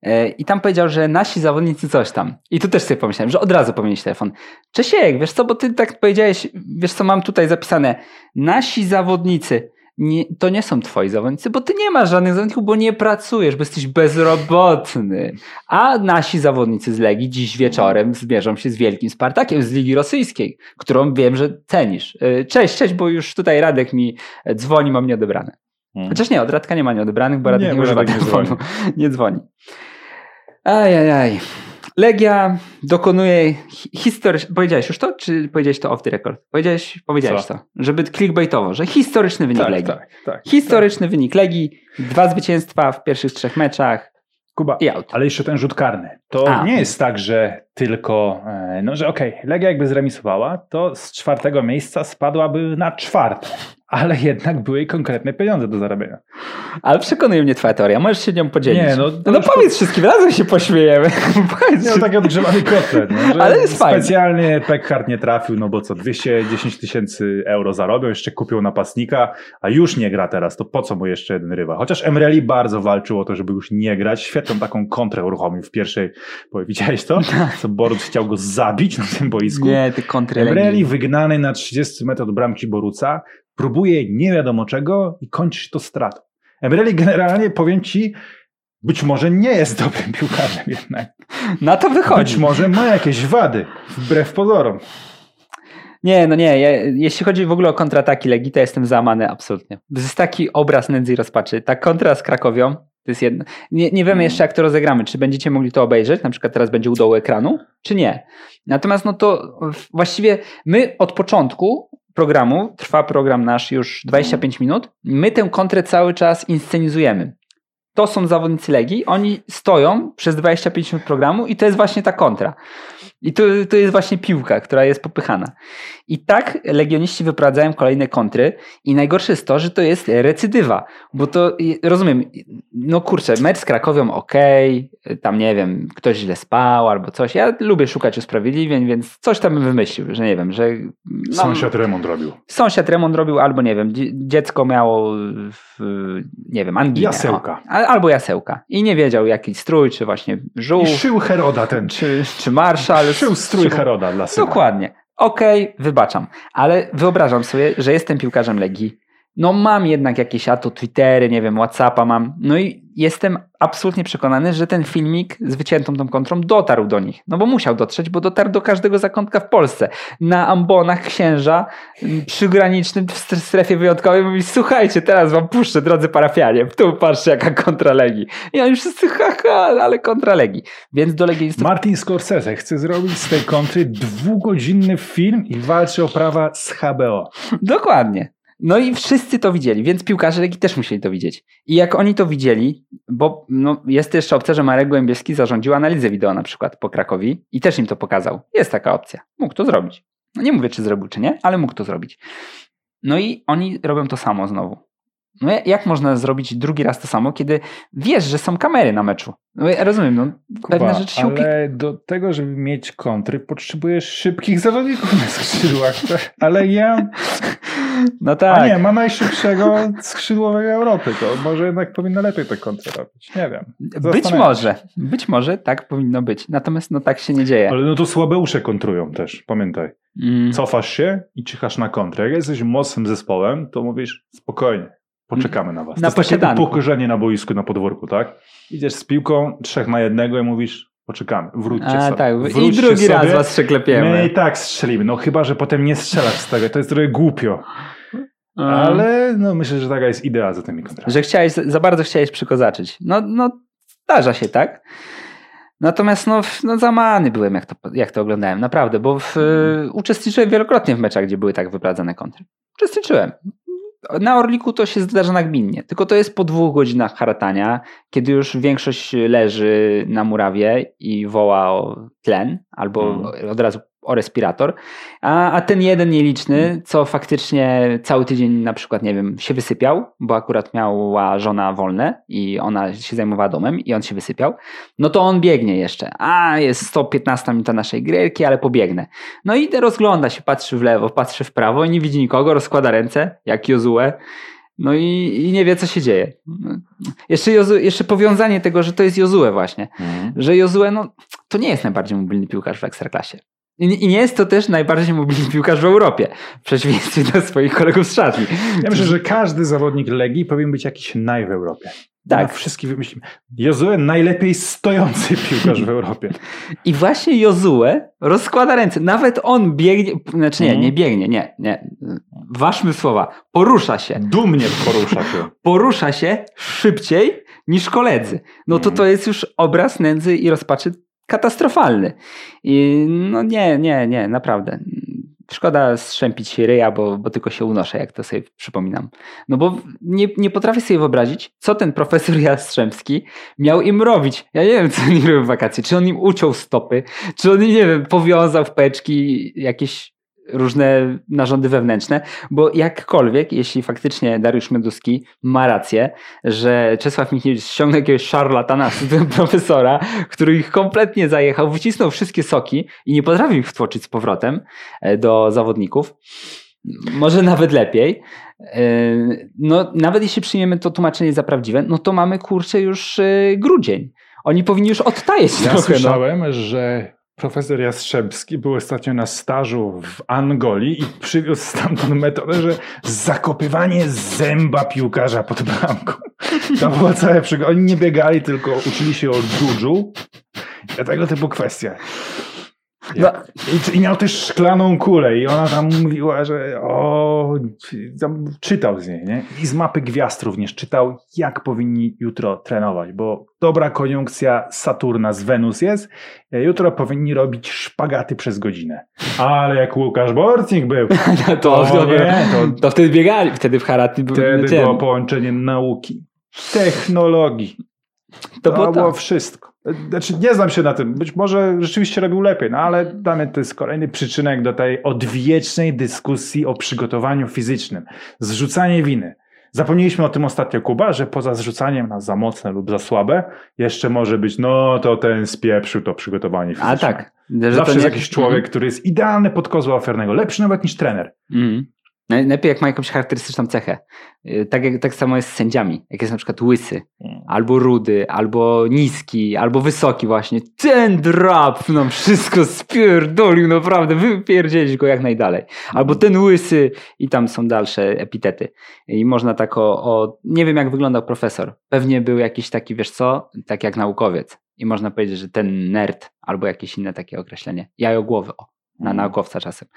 E, I tam powiedział, że nasi zawodnicy coś tam. I tu też sobie pomyślałem, że od razu powinieneś telefon. Czesiek, wiesz co, bo ty tak powiedziałeś, wiesz co, mam tutaj zapisane. Nasi zawodnicy nie, to nie są twoi zawodnicy, bo ty nie masz żadnych zawodników, bo nie pracujesz, bo jesteś bezrobotny. A nasi zawodnicy z Legii dziś wieczorem zmierzą się z wielkim Spartakiem z Ligi Rosyjskiej, którą wiem, że cenisz. E, cześć, cześć, bo już tutaj Radek mi dzwoni, mam nieodebrane. Hmm. Chociaż nie, od Radka nie ma nieodebranych, bo Radek nie, nie używa telefonu. Nie dzwoni. Ajajaj. Legia dokonuje historyczny. Powiedziałeś już to, czy powiedziałeś to off the record? Powiedziałeś, powiedziałeś Co? to, żeby clickbaitowo, że historyczny wynik Tak, Legii. tak, tak. Historyczny wynik Legii, dwa zwycięstwa w pierwszych trzech meczach Kuba, i out. ale jeszcze ten rzut karny. To A. nie jest tak, że tylko, e, no że okej, Legia jakby zremisowała, to z czwartego miejsca spadłaby na czwarte. Ale jednak były konkretne pieniądze do zarabiania. Ale przekonuje mnie twoja teoria, możesz się nią podzielić. Nie, no, no, już powiedz wszystkim, razem się pośmiejemy. powiedz, no taki odgrzewany kotlet. No, że Ale jest fajne. Specjalnie Peckhart nie trafił, no bo co, 210 tysięcy euro zarobią, jeszcze kupią napastnika, a już nie gra teraz, to po co mu jeszcze jeden rywal? Chociaż Emreli bardzo walczył o to, żeby już nie grać. Świetną taką kontrę uruchomił w pierwszej, bo widziałeś to? Borut chciał go zabić na tym boisku. Nie, ty Emreli wygnany na 30 metrów od bramki Boruca, próbuje nie wiadomo czego i kończy się to stratą. Emreli generalnie, powiem ci, być może nie jest dobrym piłkarzem jednak. Na to wychodzi. Być może ma jakieś wady, wbrew pozorom. Nie, no nie. Ja, jeśli chodzi w ogóle o kontrataki Legii, to jestem załamany absolutnie. To jest taki obraz nędzy i rozpaczy. Ta kontra z Krakowią to jest jedno. Nie, nie wiemy jeszcze, jak to rozegramy. Czy będziecie mogli to obejrzeć? Na przykład teraz będzie u dołu ekranu, czy nie? Natomiast no to właściwie my od początku programu, trwa program nasz już 25 minut, my tę kontrę cały czas inscenizujemy. To są zawodnicy Legii, oni stoją przez 25 minut programu i to jest właśnie ta kontra. I to, jest właśnie piłka, która jest popychana. I tak legioniści wyprowadzają kolejne kontry i najgorsze jest to, że to jest recydywa, bo to rozumiem, no kurczę, mecz z Krakowią okej, tam nie wiem, ktoś źle spał albo coś. Ja lubię szukać usprawiedliwień, więc coś tam bym wymyślił, że nie wiem, że no, Sąsiad remont robił. sąsiad remont robił albo nie wiem, dzie- dziecko miało w, nie wiem, anginę. Jasełka. O, albo jasełka i nie wiedział jaki strój, czy właśnie żółw, I szył Heroda ten. czy, czy marszal. Szył strój Heroda dla syna. Dokładnie. Okej, wybaczam, ale wyobrażam sobie, że jestem piłkarzem Legii. No mam jednak jakieś a to Twittery, nie wiem, Whatsappa mam. No i jestem absolutnie przekonany, że ten filmik z wyciętą tą kontrą dotarł do nich. No bo musiał dotrzeć, bo dotarł do każdego zakątka w Polsce. Na ambonach księża m, przygranicznym w stre- strefie wyjątkowej mówi słuchajcie, teraz wam puszczę, drodzy parafianie. Tu patrzcie jaka kontra Legii. I oni wszyscy haha, ale kontra Legii. Więc do legionistów Martin Scorsese chce zrobić z tej kontry dwugodzinny film i walczy o prawa z HBO. Dokładnie. No i wszyscy to widzieli, więc piłkarze Legii też musieli to widzieć. I jak oni to widzieli, bo no, jest jeszcze opcja, że Marek Głębieski zarządził analizę wideo na przykład po Krakowi i też im to pokazał. Jest taka opcja. Mógł to zrobić. No nie mówię, czy zrobił, czy nie, ale mógł to zrobić. No i oni robią to samo znowu. No ja- jak można zrobić drugi raz to samo, kiedy wiesz, że są kamery na meczu? No ja rozumiem, no pewne rzeczy się ale do tego, żeby mieć kontry, potrzebujesz szybkich zawodników na skrzydłach. Ale ja, No tak. a nie, ma najszybszego skrzydłowego Europy, to może jednak powinno lepiej te kontry robić. Nie wiem. Być może, być może tak powinno być. Natomiast no tak się nie dzieje. Ale no to słabeusze kontrują też, pamiętaj. Mm. Cofasz się i czyhasz na kontrę. Jak jesteś mocnym zespołem, to mówisz spokojnie, poczekamy na was. Na to jest takie upokorzenie na boisku, na podwórku, tak? Idziesz z piłką, trzech na jednego i mówisz poczekamy, wróćcie A, sobie. tak. I Wróćcie drugi raz sobie. was przeklepiemy. My i tak strzelimy, no chyba, że potem nie strzelasz z tego, to jest trochę głupio. Ale no myślę, że taka jest idea za tymi kontrami. Że chciałeś, za bardzo chciałeś przykozaczyć. No, no zdarza się, tak? Natomiast no, no zamany byłem, jak to, jak to oglądałem, naprawdę, bo w, Mhm. uczestniczyłem wielokrotnie w meczach, gdzie były tak wyprowadzane kontry. Uczestniczyłem. Na Orliku to się zdarza nagminnie, tylko to jest po dwóch godzinach haratania, kiedy już większość leży na murawie i woła o tlen albo Mhm. od razu o respirator, a, a ten jeden nieliczny, co faktycznie cały tydzień na przykład, nie wiem, się wysypiał, bo akurat miała żona wolne i ona się zajmowała domem i on się wysypiał, no to on biegnie jeszcze. A, jest 115 minuta naszej gierki, ale pobiegnę. No i rozgląda się, patrzy w lewo, patrzy w prawo i nie widzi nikogo, rozkłada ręce, jak Jozue. No i, i nie wie, co się dzieje. Jeszcze, Jozu, jeszcze powiązanie tego, że to jest Jozue właśnie. Mhm. Że Jozue, no, to nie jest najbardziej mobilny piłkarz w Ekstraklasie. I, nie jest to też najbardziej mobilny piłkarz w Europie. W przeciwieństwie do swoich kolegów z szatni. Ja myślę, że każdy zawodnik Legii powinien być jakiś naj w Europie. Tak. Tak. Wszystkich wymyślimy. Jozue najlepiej stojący piłkarz w Europie. I właśnie Jozue rozkłada ręce. Nawet on biegnie, znaczy nie, Mhm. nie biegnie, nie, nie. Ważmy słowa. Porusza się. Dumnie porusza się. Porusza się szybciej niż koledzy. No to Mhm. to jest już obraz nędzy i rozpaczy katastrofalny. I no nie, nie, nie, naprawdę. Szkoda strzępić ryja, bo, bo tylko się unoszę, jak to sobie przypominam. No bo nie, nie potrafię sobie wyobrazić, co ten profesor Jastrzębski miał im robić. Ja nie wiem, co oni robią w wakacje. Czy on im uciął stopy, czy on, nie wiem, powiązał w peczki jakieś różne narządy wewnętrzne, bo jakkolwiek, jeśli faktycznie Dariusz Meduski ma rację, że Czesław Michniewicz ściągnął jakiegoś szarlatana, profesora, który ich kompletnie zajechał, wycisnął wszystkie soki i nie potrafił ich wtłoczyć z powrotem e, do zawodników, może nawet lepiej. E, no, nawet jeśli przyjmiemy to tłumaczenie za prawdziwe, no to mamy kurczę już e, grudzień. Oni powinni już odtajeć ja trochę. Ja słyszałem, no. że Profesor Jastrzębski był ostatnio na stażu w Angolii i przywiózł stamtąd metodę, że zakopywanie zęba piłkarza pod bramką. To była cała przygoda. Oni nie biegali, tylko uczyli się o dżudżu. Tego typu kwestia. No. I, I, miał też szklaną kulę i ona tam mówiła, że o, czytał z niej, nie? I z mapy gwiazd również czytał, jak powinni jutro trenować, bo dobra koniunkcja Saturna z Wenus jest, jutro powinni robić szpagaty przez godzinę. Ale jak Łukasz Borcnik był, no to, to, nie, to, to, wtedy biegali, wtedy w Haraty Wtedy było połączenie nauki, technologii. To, to było, było wszystko. Znaczy, nie znam się na tym. Być może rzeczywiście robił lepiej, no ale damy to jest kolejny przyczynek do tej odwiecznej dyskusji o przygotowaniu fizycznym. Zrzucanie winy. Zapomnieliśmy o tym ostatnio, Kuba, że poza zrzucaniem na za mocne lub za słabe, jeszcze może być, no to ten spieprzył to przygotowanie fizyczne. A tak. Zawsze jest jakiś człowiek, mm. który jest idealny pod kozła ofiarnego, lepszy nawet niż trener. Mm. Najlepiej jak ma jakąś charakterystyczną cechę. Y, tak, jak, tak samo jest z sędziami. Jak jest na przykład łysy, mm. albo rudy, albo niski, albo wysoki właśnie. Ten drap nam wszystko spierdolił, naprawdę, wypierdzielić go jak najdalej. Albo ten łysy i tam są dalsze epitety. I można tak o, o... Nie wiem jak wyglądał profesor. Pewnie był jakiś taki, wiesz co, tak jak naukowiec. I można powiedzieć, że ten nerd, albo jakieś inne takie określenie. Jajogłowy, o na mm. naukowca czasem.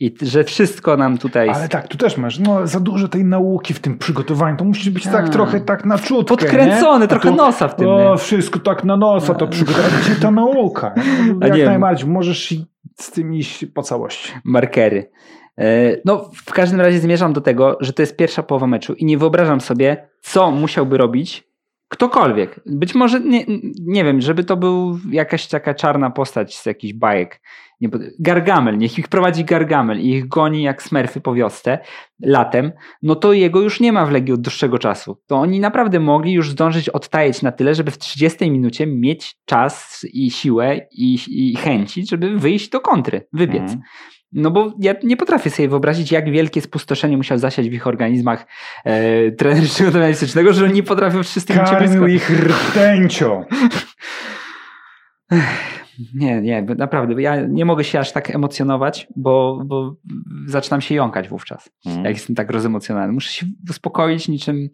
I że wszystko nam tutaj... Ale tak, tu też masz no, za dużo tej nauki w tym przygotowaniu. To musi być tak tak trochę tak na czutkę, Podkręcony, nie? trochę nosa w tym. O, nie? wszystko tak na nosa, to przygotowanie. Gdzie ta nauka? Jak najbardziej. Możesz z tym iść po całości. Markery. E, no, w każdym razie zmierzam do tego, że to jest pierwsza połowa meczu i nie wyobrażam sobie, co musiałby robić ktokolwiek. Być może, nie, nie wiem, żeby to był jakaś taka czarna postać z jakichś bajek nie, Gargamel, niech ich prowadzi Gargamel i ich goni jak smerfy po wiosce latem, no to jego już nie ma w Legii od dłuższego czasu. To oni naprawdę mogli już zdążyć odtajeć na tyle, żeby w 30 minucie mieć czas i siłę i, i chęci, żeby wyjść do kontry, wybiec. Mhm. No bo ja nie potrafię sobie wyobrazić, jak wielkie spustoszenie musiał zasiać w ich organizmach e, trener przygotowania że oni nie potrafią w 30 minucie... Karmił ich rtęcią. Nie, nie, naprawdę. Ja nie mogę się aż tak emocjonować, bo, bo zaczynam się jąkać wówczas, mm. jak jestem tak rozemocjonowany. Muszę się uspokoić niczym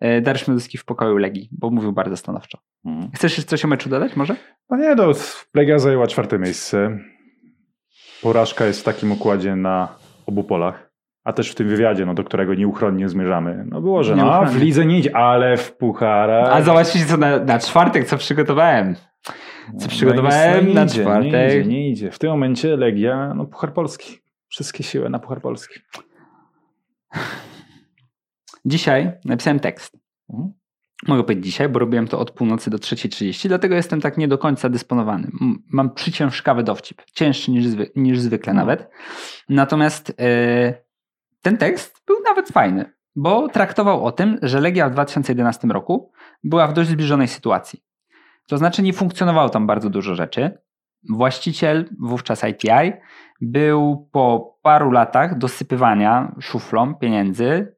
e, Dariusz Meduski w pokoju Legii, bo mówił bardzo stanowczo. Mm. Chcesz jeszcze coś o meczu dodać może? No nie, no, Legia zajęła czwarte miejsce. Porażka jest w takim układzie na obu polach. A też w tym wywiadzie, no, do którego nieuchronnie zmierzamy. No było, że no, w lidze nie idzie, ale w pucharach. A zobaczcie, co na, na czwartek, co przygotowałem. Co przygotowałem no na idzie, czwartek. Nie idzie, nie idzie. W tym momencie Legia, no Puchar Polski. Wszystkie siły na Puchar Polski. Dzisiaj napisałem tekst. Mhm. Mogę powiedzieć dzisiaj, bo robiłem to od północy do 3.30, dlatego jestem tak nie do końca dysponowany. Mam przyciężkawy dowcip, cięższy niż, zwy, niż zwykle mhm. nawet. Natomiast yy, ten tekst był nawet fajny, bo traktował o tym, że Legia w 2011 roku była w dość zbliżonej sytuacji. To znaczy nie funkcjonowało tam bardzo dużo rzeczy. Właściciel, wówczas ITI, był po paru latach dosypywania szuflą pieniędzy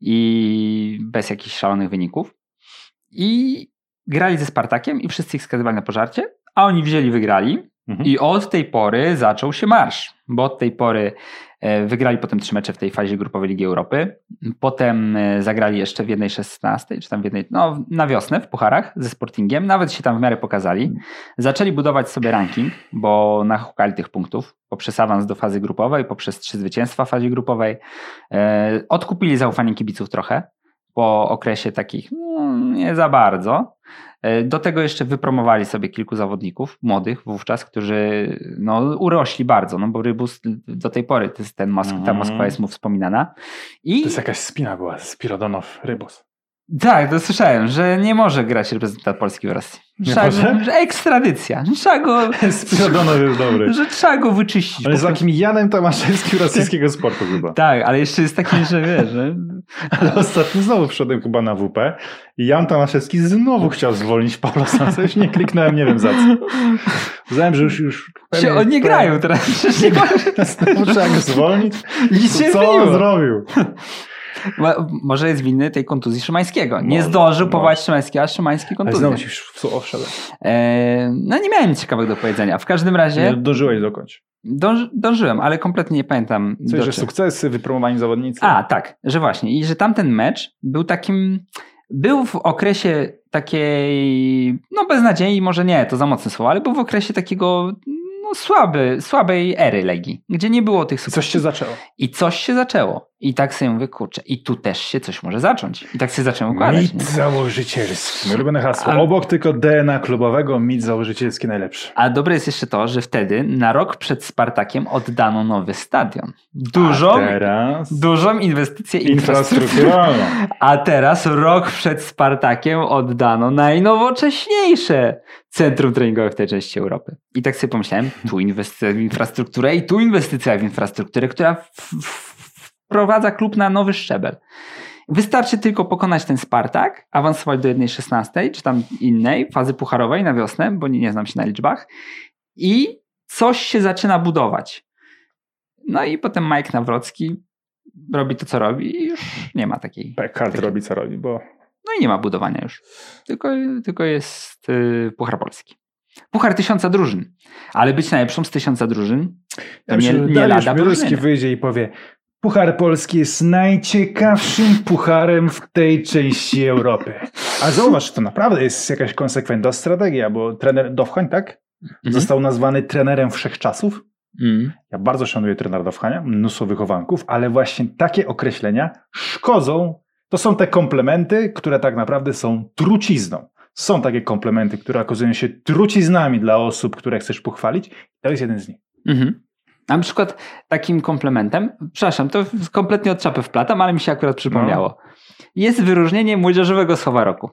i bez jakichś szalonych wyników. I grali ze Spartakiem i wszyscy ich skazywali na pożarcie, a oni wzięli, wygrali. Mhm. I od tej pory zaczął się marsz, bo od tej pory wygrali potem trzy mecze w tej fazie grupowej Ligi Europy. Potem e, zagrali jeszcze w jednej 16, czy tam w jednej, no na wiosnę w Pucharach ze Sportingiem. Nawet się tam w miarę pokazali. Zaczęli budować sobie ranking, bo nachukali tych punktów poprzez awans do fazy grupowej, poprzez trzy zwycięstwa w fazie grupowej. E, odkupili zaufanie kibiców trochę. Po okresie takich no, nie za bardzo. E, do tego jeszcze wypromowali sobie kilku zawodników młodych wówczas, którzy no, urośli bardzo, no bo Rybus do tej pory to jest ten Mosk- ta Mhm. Moskwa jest mu wspominana. I To jest jakaś spina była, Spirodonow, Rybus. Tak, to słyszałem, że nie może grać reprezentant Polski w Rosji. Nie Trzeba go, że ekstradycja. Trzeba go, jest dobry. że trzeba go wyczyścić. Po prostu. takim Janem Tomaszewskim rosyjskiego sportu chyba. Tak, ale jeszcze jest taki, że wiesz, że Ale ostatnio znowu wszedłem chyba na WP i Jan Tomaszewski znowu chciał zwolnić Paula. Już nie kliknąłem, nie wiem za co. Uznałem, że już... już się, oni nie grają teraz. Przecież nie ma, Znowu trzeba go zwolnić. Co on zrobił? Mo- Może jest winny tej kontuzji Szymańskiego. Nie Może, zdążył może. powołać Szymańskiego, a Szymański Ale kontuzję. znowu ci w słowo wszedłem. E, no nie miałem nic ciekawego do powiedzenia. W każdym Nie razie dożyłeś dokończ. dąży, dążyłem, ale kompletnie nie pamiętam. Do że sukcesy, wypromowani zawodnicy. A, tak, że właśnie. I że tamten mecz był takim. Był w okresie takiej. No, beznadziei, może nie, to za mocne słowo, ale był w okresie takiego. No, słaby, słabej ery Legii, gdzie nie było tych I coś się zaczęło. I coś się zaczęło. I tak sobie mówię, kurczę, i tu też się coś może zacząć. I tak się zacząłem układać. Mit Nie? założycielski. Ulubione hasło. A- Obok tylko DNA klubowego, mit założycielski najlepszy. A dobre jest jeszcze to, że wtedy na rok przed Spartakiem oddano nowy stadion. Dużą, dużą inwestycję infrastrukturalną. A teraz rok przed Spartakiem oddano najnowocześniejsze centrum treningowe w tej części Europy. I tak sobie pomyślałem, tu inwestycja w infrastrukturę i tu inwestycja w infrastrukturę, która w- w- wprowadza klub na nowy szczebel. Wystarczy tylko pokonać ten Spartak, awansować do 1.16 czy tam innej fazy pucharowej na wiosnę, bo nie, nie znam się na liczbach i coś się zaczyna budować. No i potem Mike Nawrocki robi to, co robi i już nie ma takiej Pekard Takie- robi co robi, bo no i nie ma budowania już. Tylko, tylko jest y, Puchar Polski. Puchar tysiąca drużyn. Ale być najlepszą z tysiąca drużyn to nie, nie Dariusz lada drużyny. wyjdzie i powie Puchar Polski jest najciekawszym pucharem w tej części Europy. A zauważ, to naprawdę jest jakaś konsekwentna strategia, bo trener Dowchań, tak? Mhm. Został nazwany trenerem wszechczasów. Mm. Ja bardzo szanuję trenera Dowchania, mnóstwo wychowanków, ale właśnie takie określenia szkodzą. To są te komplementy, które tak naprawdę są trucizną. Są takie komplementy, które okazują się truciznami dla osób, które chcesz pochwalić. To jest jeden z nich. Mhm. Na przykład takim komplementem, przepraszam, to kompletnie od czapy wplatam, ale mi się akurat przypomniało. Jest wyróżnienie młodzieżowego słowa roku.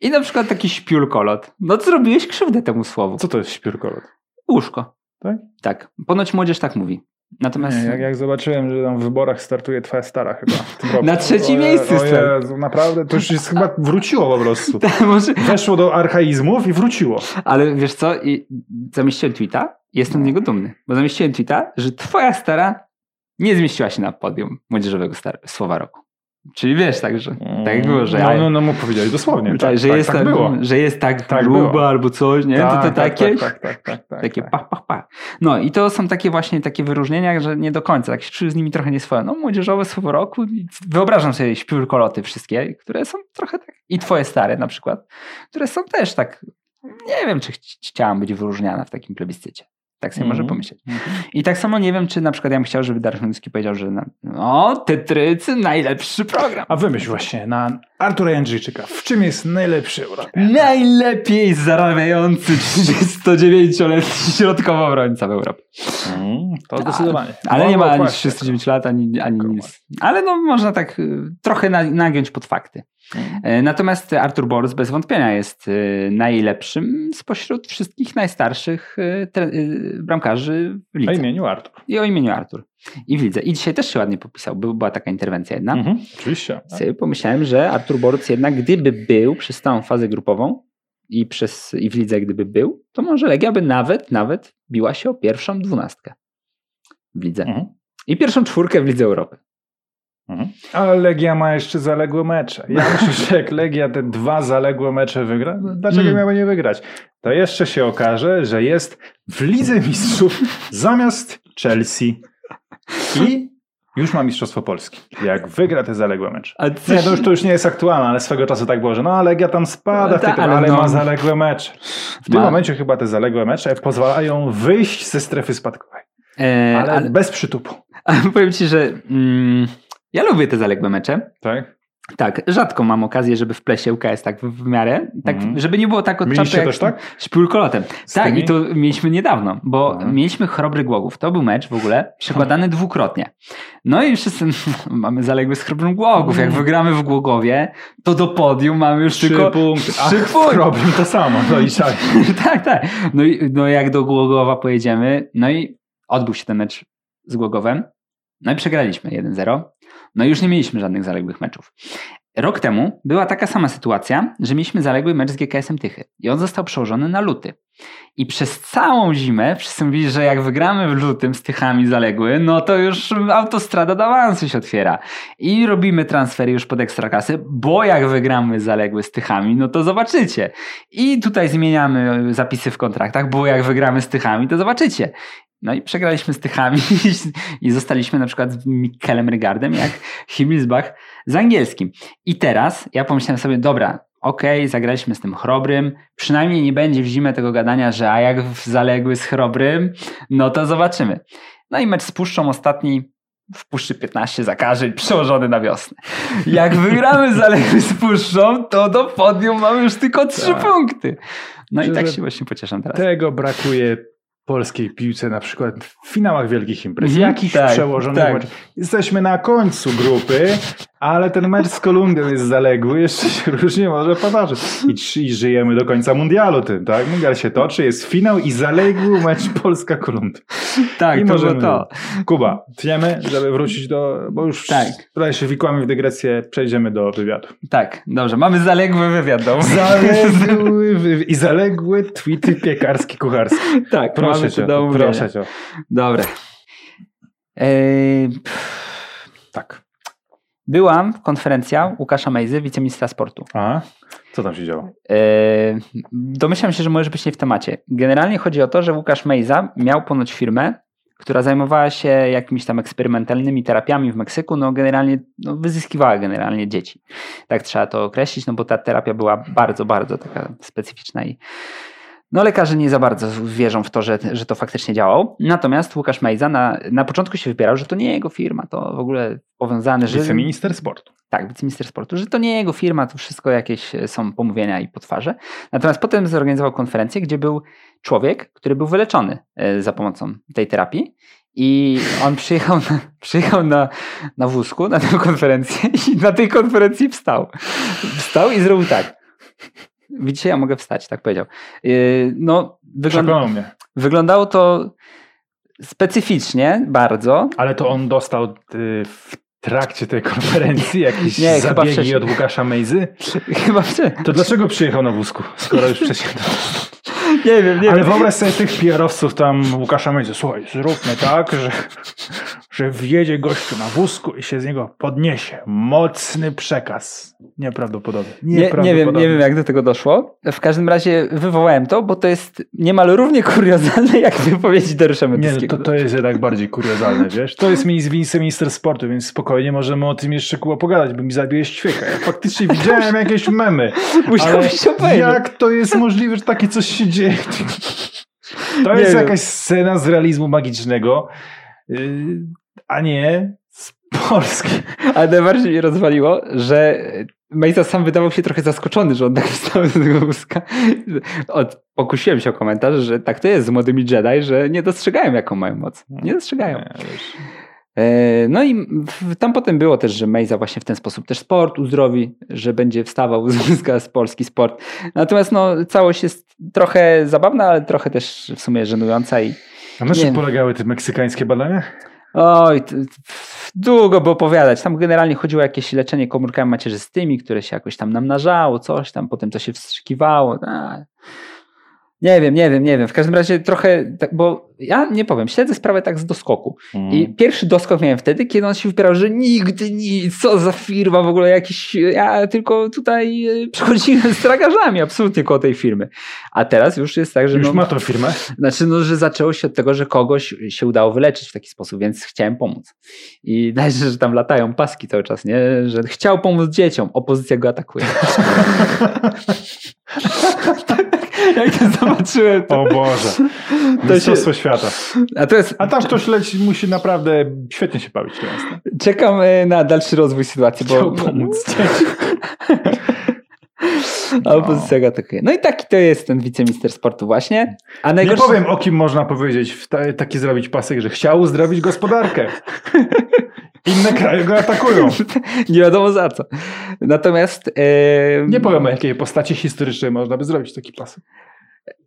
I na przykład taki śpiulkolot. No zrobiłeś krzywdę temu słowu. Co to jest śpiórkolot? Łóżko. Tak? Tak. Ponoć młodzież tak mówi. Natomiast... Nie, jak, jak zobaczyłem, że tam w wyborach startuje twoja stara chyba. Na trzecim miejscu O. Jezu, naprawdę, to już jest chyba wróciło po prostu. Może, Weszło do archaizmów i wróciło. Ale wiesz co, I zamieściłem tweeta jestem z niego dumny, bo zamieściłem tweeta, że twoja stara nie zmieściła się na podium młodzieżowego star- słowa roku. Czyli wiesz, tak, że tak było, że, No, no, no, mu powiedzieli dosłownie. tak, Tak, że, tak, jest tak tak, było. że jest tak, Tak gruba było. albo coś, nie? to, to Tak, tak, takie, tak, tak, tak, tak, takie tak. pach, pach, pach. No i to są takie właśnie takie wyróżnienia, że nie do końca, tak się czuję z nimi trochę nieswojo. No młodzieżowe słowo roku, wyobrażam sobie śpiórkoloty wszystkie, które są trochę tak, i twoje stare na przykład, które są też tak, nie wiem, czy ch- chciałam być wyróżniana w takim plebiscycie. Tak sobie Mhm. może pomyśleć. Mhm. I tak samo nie wiem, czy na przykład ja bym chciał, żeby Dariusz Chmielewski powiedział, że na, no, Tetrycy, najlepszy program. A wymyśl właśnie na Artura Jędrzejczyka. W czym jest najlepszy Europie? Najlepiej zarabiający 39-letni środkowy obrońca w Europie. Mm, to zdecydowanie. Ale nie Mogło ma ani kłaść 39 lat, ani, ani nic. Ale no można tak y, trochę na, nagiąć pod fakty. E, Natomiast Artur Borys bez wątpienia jest y, najlepszym spośród wszystkich najstarszych y, bramkarzy w O lidze. imieniu Artur. I o imieniu Artur. I w lidze. I dzisiaj też się ładnie popisał. Był, była taka interwencja jedna. Mhm, oczywiście. Sobie pomyślałem, że Artur Borys jednak gdyby był przez całą fazę grupową i, przez, i w lidze gdyby był, to może Legia by nawet, nawet biła się o pierwszą dwunastkę w lidze. Mhm. I pierwszą czwórkę w Lidze Europy. Mhm. Ale Legia ma jeszcze zaległe mecze. Ja myślę, że jak Legia te dwa zaległe mecze wygra, dlaczego Mm. miały nie wygrać? To jeszcze się okaże, że jest w Lidze Mistrzów zamiast Chelsea i już ma Mistrzostwo Polski. Jak wygra te zaległe mecze. A Nie, to już, to już nie jest aktualne, ale swego czasu tak było, że no Legia tam spada, w tej Ta, ale, ale no. ma zaległe mecze. W tym Ma. momencie chyba te zaległe mecze pozwalają wyjść ze strefy spadkowej, E, ale, ale, bez przytupu. ale powiem ci, że mm, ja lubię te zaległe mecze, Tak? Tak, rzadko mam okazję, żeby w plesie UKS tak w, w miarę, tak, Mhm. żeby nie było tak od czapy też tak? Szpulkolotem. Tak, i to mieliśmy niedawno, bo Mhm. mieliśmy Chrobry Głogów. To był mecz w ogóle przekładany dwukrotnie. No i wszyscy mamy zaległy z Chrobrym Głogów. Jak Mhm. wygramy w Głogowie, to do podium mamy już Trzy tylko punkty. trzy Ach, punkty. To samo. No i tak. tak, tak. No i no jak do Głogowa pojedziemy, no i odbył się ten mecz z Głogowem, no i przegraliśmy 1-0. No już nie mieliśmy żadnych zaległych meczów. Rok temu była taka sama sytuacja, że mieliśmy zaległy mecz z GKS-em Tychy i on został przełożony na luty. I przez całą zimę wszyscy mówili, że jak wygramy w lutym z Tychami zaległy, no to już autostrada do awansu się otwiera. I robimy transfery już pod ekstraklasy, bo jak wygramy zaległy z Tychami, no to zobaczycie. I tutaj zmieniamy zapisy w kontraktach, bo jak wygramy z Tychami, to zobaczycie. No i przegraliśmy z Tychami i zostaliśmy na przykład z Mikkelem Rygardem, jak Himmelsbach z angielskim. I teraz ja pomyślałem sobie, dobra, okej, zagraliśmy z tym Chrobrym, przynajmniej nie będzie w zimę tego gadania, że a jak zaległy z Chrobrym, no to zobaczymy. No i mecz z Puszczą ostatni w Puszczy 15 zakażeń przełożony na wiosnę. Jak wygramy zaległy z Puszczą, to do podium mamy już tylko trzy Tak. punkty. No i tak się właśnie pocieszam teraz. Tego brakuje polskiej piłce na przykład w finałach wielkich imprez. Mhm, Jakiś tak, przełożony tak. Jesteśmy na końcu grupy, ale ten mecz z Kolumbią jest zaległy, jeszcze się różnie może podarzyć. I, I żyjemy do końca mundialu tym, tak? Mundial się toczy, jest finał i zaległy mecz Polska-Kolumbia. Tak, I to możemy- to. Kuba, tniemy, żeby wrócić do, bo już Tak. trochę się wikłamy w dygresję, przejdziemy do wywiadu. Tak, dobrze, mamy zaległy wywiad. do- Zaległy wy- i zaległy tweety piekarski, kucharski. tak, Proszę mamy cię, do proszę cię. Dobra. Eee, Tak. Byłam konferencja Łukasza Mejzy, wiceministra sportu. A co tam się działo? Eee, domyślam się, że możesz być nie w temacie. Generalnie chodzi o to, że Łukasz Mejza miał ponoć firmę, która zajmowała się jakimiś tam eksperymentalnymi terapiami w Meksyku, no generalnie no, wyzyskiwała generalnie dzieci. Tak trzeba to określić, no bo ta terapia była bardzo, bardzo taka specyficzna i no lekarze nie za bardzo wierzą w to, że, że to faktycznie działało. Natomiast Łukasz Mejza na, na początku się wypierał, że to nie jego firma, to w ogóle powiązane, że... Wiceminister sportu. Tak, wiceminister sportu, że to nie jego firma, to wszystko jakieś e, są pomówienia i potwarze. Natomiast potem zorganizował konferencję, gdzie był człowiek, który był wyleczony e, za pomocą tej terapii. I on przyjechał na, przyjechał na, na wózku na tę konferencję i na tej konferencji wstał. Wstał i zrobił tak. Widzicie, ja mogę wstać, tak powiedział. Yy, No, wygląda, mnie. wyglądało to specyficznie bardzo. Ale to on dostał y, w trakcie tej konferencji jakieś Nie, zabiegi wcześniej. od Łukasza Mejzy? Chyba wcie- To dlaczego przyjechał na wózku, skoro już wcześniej... Nie wiem, nie Ale wiem. wyobraź sobie tych PR-owców tam Łukasza Mejzy. Słuchaj, zróbmy tak, że, że wjedzie gościu na wózku i się z niego podniesie. Mocny przekaz. Nieprawdopodobny. Nie, nie, wiem, Nieprawdopodobny. nie wiem, jak do tego doszło. W każdym razie wywołałem to, bo to jest niemal równie kuriozalne, jak wypowiedzi Dariusza Nie, no Medyckiego. to, to jest jednak bardziej kuriozalne, wiesz? To jest mi wiceminister sportu, więc spokojnie możemy o tym jeszcze Kuba pogadać, bo mi zabiłeś ćwieka. Ja faktycznie widziałem jakieś memy, to obejrzeć. jak to jest możliwe, że takie coś się dzieje? To Nie jest wiem. jakaś scena z realizmu magicznego, yy, a nie z Polski. Ale najbardziej mnie rozwaliło, że Mejza sam wydawał się trochę zaskoczony, że on tak wstał z tego wózka. Od, pokusiłem się o komentarz, że tak to jest z młodymi Jedi, że nie dostrzegają jaką mają moc. Nie dostrzegają. Nie, No i tam potem było też, że Mejza właśnie w ten sposób też sport uzdrowi, że będzie wstawał z polski sport. Natomiast no, całość jest trochę zabawna, ale trochę też w sumie żenująca i A na czym polegały te meksykańskie badania? oj, długo by opowiadać. Tam generalnie chodziło o jakieś leczenie komórkami macierzystymi, które się jakoś tam namnażało, coś tam, potem to się wstrzykiwało. A. Nie wiem, nie wiem, nie wiem. W każdym razie trochę, tak, bo ja nie powiem, śledzę sprawę tak z doskoku. I pierwszy doskok miałem wtedy, kiedy on się wypierał, że nigdy nic, co za firma w ogóle jakiś, ja tylko tutaj e, przechodziłem z tragarzami absolutnie koło tej firmy. A teraz już jest tak, że Już no, ma tą firmę? znaczy no, że zaczęło się od tego, że kogoś się udało wyleczyć w taki sposób, więc chciałem pomóc. I dajże, że tam latają paski cały czas, nie? Że chciał pomóc dzieciom, opozycja go atakuje. Jak to zobaczyłem, to... O Boże. Mistrzostwo się... świata. A, to jest... A tam ktoś leci, musi naprawdę świetnie się bawić teraz. Czekam e, na dalszy rozwój sytuacji, bo... Pomóc A opozycja no. atakuje. No i taki to jest ten wiceminister sportu właśnie. A najgorsze... Nie powiem o kim można powiedzieć, taki zrobić pasek, że chciał uzdrowić gospodarkę. Inne kraje go atakują. Nie wiadomo za co. Natomiast... Yy... Nie powiem o jakiej postaci historycznej można by zrobić taki pasek.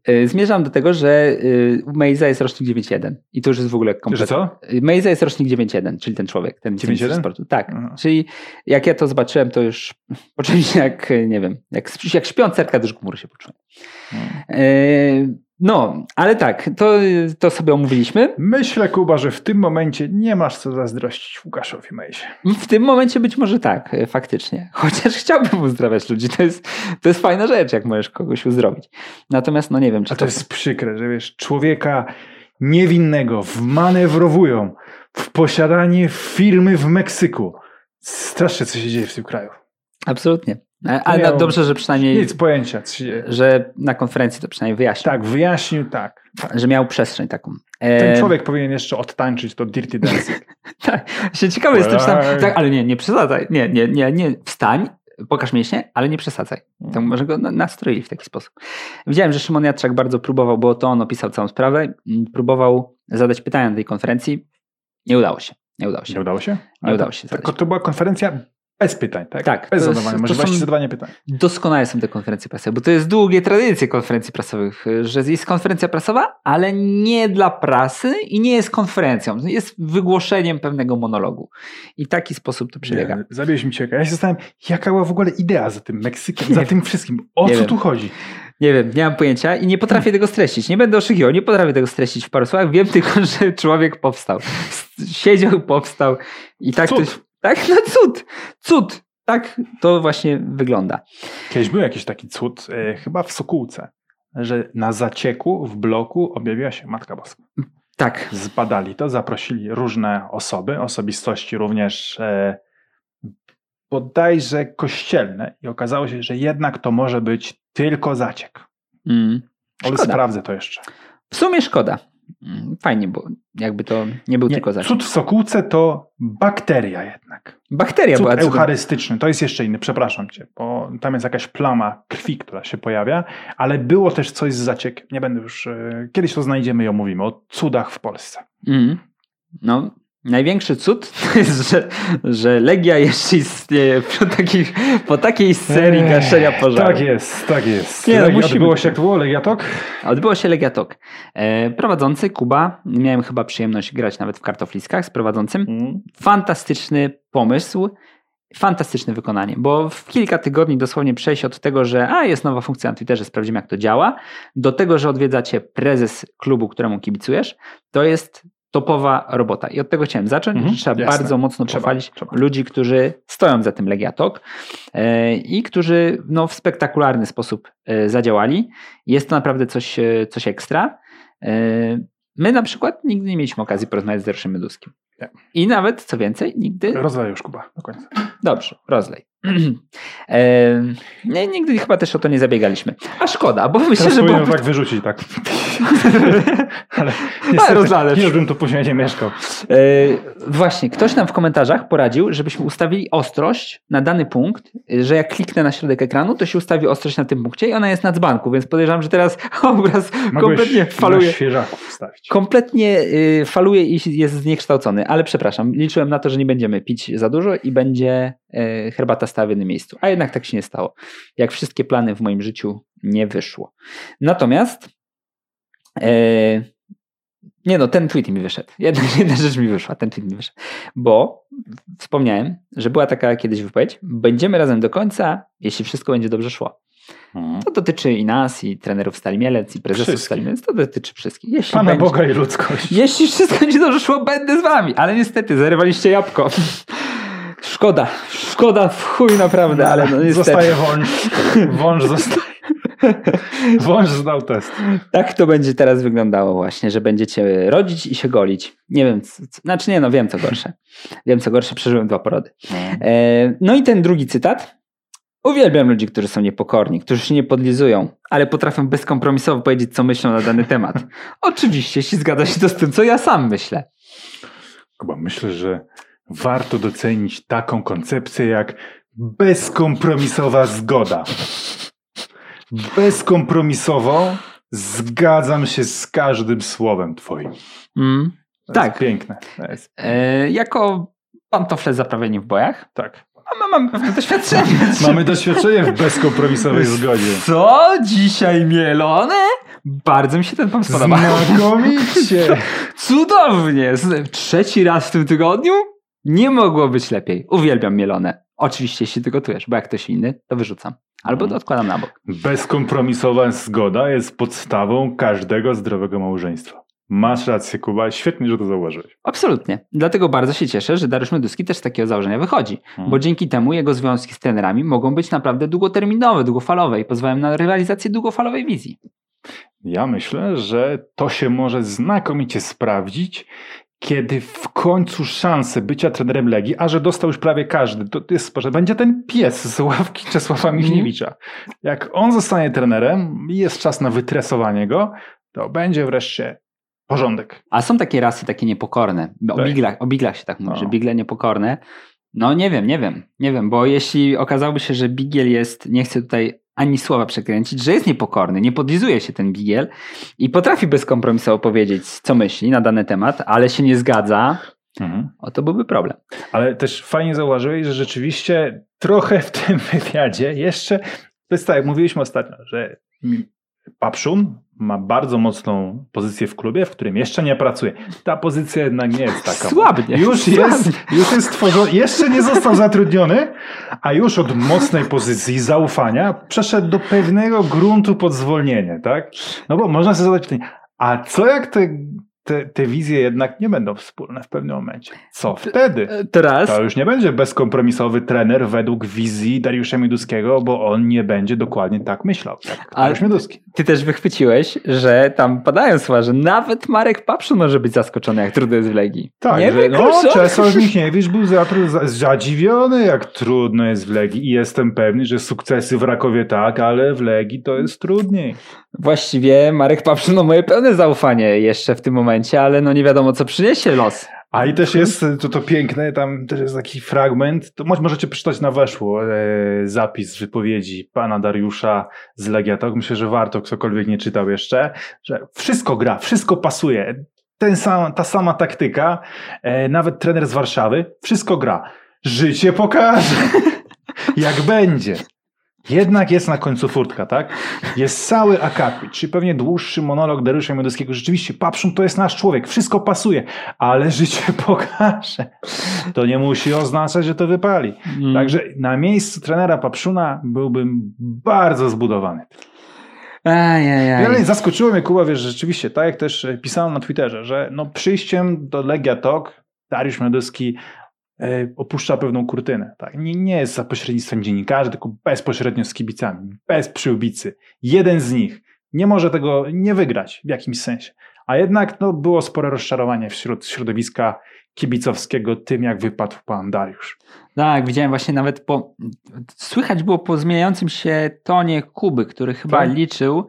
E, zmierzam do tego, że u Mejza jest rocznik 9.1 i to już jest w ogóle kompletnie. co? Mejza jest rocznik 9.1, czyli ten człowiek, ten 9.1 sportu. Tak, Aha. czyli jak ja to zobaczyłem, to już poczułem się jak, nie wiem, jak, jak śpiąc cerka do chmury się poczułem. Hmm. No, ale tak, to, to sobie omówiliśmy. Myślę, Kuba, że w tym momencie nie masz co zazdrościć Łukaszowi Mejzie. W tym momencie być może tak, e, faktycznie. Chociaż chciałbym uzdrawiać ludzi. To jest, to jest fajna rzecz, jak możesz kogoś uzdrowić. Natomiast no nie wiem, czy A to, to jest przykre, że wiesz, człowieka niewinnego wmanewrowują w posiadanie firmy w Meksyku. Strasznie, co się dzieje w tym kraju. Absolutnie. E, ale no, dobrze, że przynajmniej. Nic pojęcia. Że na konferencji to przynajmniej wyjaśnił. Tak, wyjaśnił, tak. Że miał przestrzeń taką. Ten człowiek powinien jeszcze odtańczyć to Dirty Dancing. tak, się ciekawy jestem, tak, ale nie, nie przesadzaj. Nie, nie, nie, nie, wstań, pokaż mięśnie, ale nie przesadzaj. To mm. może go nastroili w taki sposób. Widziałem, że Szymon Jatrzak bardzo próbował, bo to on opisał całą sprawę, próbował zadać pytania na tej konferencji. Nie udało się. Nie udało się. Nie udało się? Nie udało się. To, to była konferencja bez pytań, tak? Tak. Bez zadawania, możliwości zadawania pytań. Doskonałe są te konferencje prasowe, bo to jest długie tradycje konferencji prasowych, że jest konferencja prasowa, ale nie dla prasy i nie jest konferencją. Jest wygłoszeniem pewnego monologu. I taki sposób to przebiega. Nie, zabiłeś mi cię. Ja się zastanawiam, jaka była w ogóle idea za tym Meksykiem, nie za tym wszystkim. O co wiem. tu chodzi? Nie wiem, nie mam pojęcia i nie potrafię tego streścić. Nie będę oszukiwał, nie potrafię tego streścić w paru słowach. Wiem tylko, że człowiek powstał. Siedział, powstał i tak Cud. to tak, no cud, cud. Tak to właśnie wygląda. Kiedyś był jakiś taki cud, e, chyba w Sokółce, że na zacieku w bloku objawiła się Matka Boska. Tak. Zbadali to, zaprosili różne osoby, osobistości również e, bodajże kościelne i okazało się, że jednak to może być tylko zaciek. Mm. Ale sprawdzę to jeszcze. W sumie szkoda. Mm, fajnie, bo jakby to nie był nie, tylko zaciek. Cud w sokółce to bakteria jednak. Bakteria cud była eucharystyczny, to jest jeszcze inny, przepraszam cię, bo tam jest jakaś plama krwi, która się pojawia, ale było też coś z zaciekiem. Nie będę już, e, kiedyś to znajdziemy i omówimy, o cudach w Polsce. Mm. No, Największy cud to jest, że, że Legia jeszcze istnieje po, takich, po takiej serii gaszenia pożaru. Tak jest, tak jest. Nie, no, Legia, musimy... Odbyło się jak było Legiatok? Odbyło się Legiatok. E, prowadzący Kuba, miałem chyba przyjemność grać nawet w kartofliskach z prowadzącym. Mm. Fantastyczny pomysł, fantastyczne wykonanie, bo w kilka tygodni dosłownie przejść od tego, że a jest nowa funkcja na Twitterze, sprawdzimy jak to działa, do tego, że odwiedzacie prezes klubu, któremu kibicujesz, to jest topowa robota. I od tego chciałem zacząć. Mhm, trzeba jasne. bardzo mocno trzeba, pochwalić trzeba. ludzi, którzy stoją za tym Legiatok e, i którzy no, w spektakularny sposób e, zadziałali. Jest to naprawdę coś, e, coś ekstra. My na przykład nigdy nie mieliśmy okazji porozmawiać z Derszym Meduskim. I nawet, co więcej, nigdy... Rozlej już, Kuba, do końca. Dobrze, rozlej. Nie, nigdy chyba też o to nie zabiegaliśmy. A szkoda, bo myślę, Teraz że... Było... tak wyrzucić, tak. Ale niestety, nie bym tu później nie mieszkał. E, właśnie, ktoś nam w komentarzach poradził, żebyśmy ustawili ostrość na dany punkt, że jak kliknę na środek ekranu, to się ustawi ostrość na tym punkcie i ona jest na dzbanku, więc podejrzewam, że teraz obraz Mogłeś kompletnie faluje. Kompletnie y, faluje i jest zniekształcony, ale przepraszam, liczyłem na to, że nie będziemy pić za dużo i będzie herbata stała w jednym miejscu. A jednak tak się nie stało. Jak wszystkie plany w moim życiu nie wyszło. Natomiast e, nie no, ten tweet mi wyszedł. Jedna, jedna rzecz mi wyszła, ten tweet mi wyszedł. Bo wspomniałem, że była taka kiedyś wypowiedź, będziemy razem do końca, jeśli wszystko będzie dobrze szło. Hmm. To dotyczy i nas, i trenerów Stali Mielec, i prezesów Wszystkich. Stali Mielec. To dotyczy wszystkich. Jeśli Pana będzie, Boga i ludzkość. Jeśli wszystko będzie dobrze szło, będę z wami. Ale niestety, zarywaliście jabłko. Szkoda, szkoda w chuj naprawdę, ale no niestety. Zostaje wąż. Wąż zostaje. Wąż zdał test. Tak to będzie teraz wyglądało właśnie, że będziecie rodzić i się golić. Nie wiem, co, znaczy nie no, wiem co gorsze. Wiem co gorsze, przeżyłem dwa porody. No, e, no i ten drugi cytat. Uwielbiam ludzi, którzy są niepokorni, którzy się nie podlizują, ale potrafią bezkompromisowo powiedzieć, co myślą na dany temat. Oczywiście, jeśli zgadza się to z tym, co ja sam myślę. Kuba, myślę, że warto docenić taką koncepcję jak bezkompromisowa zgoda. Bezkompromisowo zgadzam się z każdym słowem twoim. Mm, Tak. Piękne. Jest, e, jako pantofle zaprawieni w bojach, tak. mamy pewne doświadczenie. Mamy doświadczenie w bezkompromisowej zgodzie. Co dzisiaj mielone? Bardzo mi się ten pomysł podoba. Znakomicie. Cudownie! Trzeci raz w tym tygodniu? Nie mogło być lepiej. Uwielbiam mielone. Oczywiście, jeśli ty gotujesz, bo jak ktoś inny, to wyrzucam. Albo to odkładam na bok. Bezkompromisowa zgoda jest podstawą każdego zdrowego małżeństwa. Masz rację, Kuba. Świetnie, że to zauważyłeś. Absolutnie. Dlatego bardzo się cieszę, że Dariusz Meduski też z takiego założenia wychodzi. Bo dzięki temu jego związki z trenerami mogą być naprawdę długoterminowe, długofalowe i pozwalają na rywalizację długofalowej wizji. Ja myślę, że to się może znakomicie sprawdzić, kiedy w końcu szansę bycia trenerem Legii, a że dostał już prawie każdy, to jest, że będzie ten pies z ławki Czesława Michniewicza. Jak on zostanie trenerem i jest czas na wytresowanie go, to będzie wreszcie porządek. A są takie rasy takie niepokorne. O Tak. biglach, o biglach się tak mówi, No. że bigle niepokorne. No nie wiem, nie wiem, nie wiem, bo jeśli okazałoby się, że bigiel jest, nie chcę tutaj ani słowa przekręcić, że jest niepokorny, nie podlizuje się ten bigiel i potrafi bezkompromisowo powiedzieć, co myśli na dany temat, ale się nie zgadza, o to byłby problem. Ale też fajnie zauważyłeś, że rzeczywiście trochę w tym wywiadzie jeszcze, to jest tak, jak mówiliśmy ostatnio, że Papszun ma bardzo mocną pozycję w klubie, w którym jeszcze nie pracuje. Ta pozycja jednak nie jest taka. Słabnie. Już jest, już jest tworzony, jeszcze nie został zatrudniony, a już od mocnej pozycji zaufania przeszedł do pewnego gruntu pod zwolnienie, tak? No bo można sobie zadać pytanie, a co jak te, te, te wizje jednak nie będą wspólne w pewnym momencie? Co wtedy? Teraz To już nie będzie bezkompromisowy trener według wizji Dariusza Mioduskiego, bo on nie będzie dokładnie tak myślał. Ale- Dariusz Mioduski. ty też wychwyciłeś, że tam padają słowa, że nawet Marek Papszun może być zaskoczony, jak trudno jest w Legii. Tak, nie że, no. Czesław Michniewicz był zadziwiony, jak trudno jest w Legii i jestem pewny, że sukcesy w Rakowie tak, ale w Legii to jest trudniej. Właściwie Marek Papszun ma moje pełne zaufanie jeszcze w tym momencie, ale no nie wiadomo, co przyniesie los. A i też jest to, to piękne, tam też jest taki fragment, to mo- możecie przeczytać na weszło e, zapis wypowiedzi pana Dariusza z Legia Tok. Myślę, że warto, ktokolwiek nie czytał jeszcze, że wszystko gra, wszystko pasuje. Ten sam, ta sama taktyka, e, nawet trener z Warszawy, wszystko gra. Życie pokaże, jak będzie. Jednak jest na końcu furtka, tak? Jest cały akapit, czyli pewnie dłuższy monolog Dariusza Mioduskiego. Rzeczywiście, Papszun to jest nasz człowiek, wszystko pasuje, ale życie pokaże. To nie musi oznaczać, że to wypali. Mm. Także na miejscu trenera Papszuna byłbym bardzo zbudowany. Ajajaj. Ale zaskoczyło mnie, Kuba, wiesz, rzeczywiście, tak jak też pisałem na Twitterze, że no przyjściem do Legia Tok Dariusz Mioduski e, opuszcza pewną kurtynę. Tak? Nie, nie jest za pośrednictwem dziennikarzy, tylko bezpośrednio z kibicami, bez przyłbicy. Jeden z nich nie może tego nie wygrać w jakimś sensie. A jednak no, było spore rozczarowanie wśród środowiska kibicowskiego tym, jak wypadł pan Dariusz. Tak, widziałem właśnie nawet po. Słychać było po zmieniającym się tonie Kuby, który chyba Tak. liczył.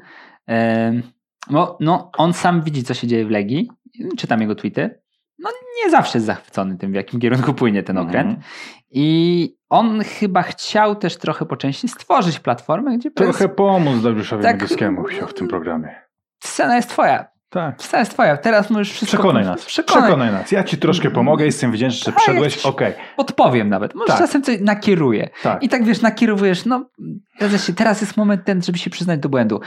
no, no, on sam widzi, co się dzieje w Legii. Czytam jego tweety. No, nie zawsze jest zachwycony tym, w jakim kierunku płynie ten okręt. Mhm. I on chyba chciał też trochę po części stworzyć platformę, gdzie Trochę pomóc Dariuszowi Tak. Mioduskiemu się w tym programie. scena jest twoja. Tak. Scena jest twoja. Teraz możesz wszystko... Przekonaj nas. Przekonaj. Przekonaj nas. Ja ci troszkę pomogę, jestem wdzięczny, że Tak, przyszedłeś. ci- Okej, Podpowiem nawet. Może Tak. czasem coś nakieruję. tak. I tak wiesz, nakierowujesz, no teraz jest moment ten, żeby się przyznać do błędu.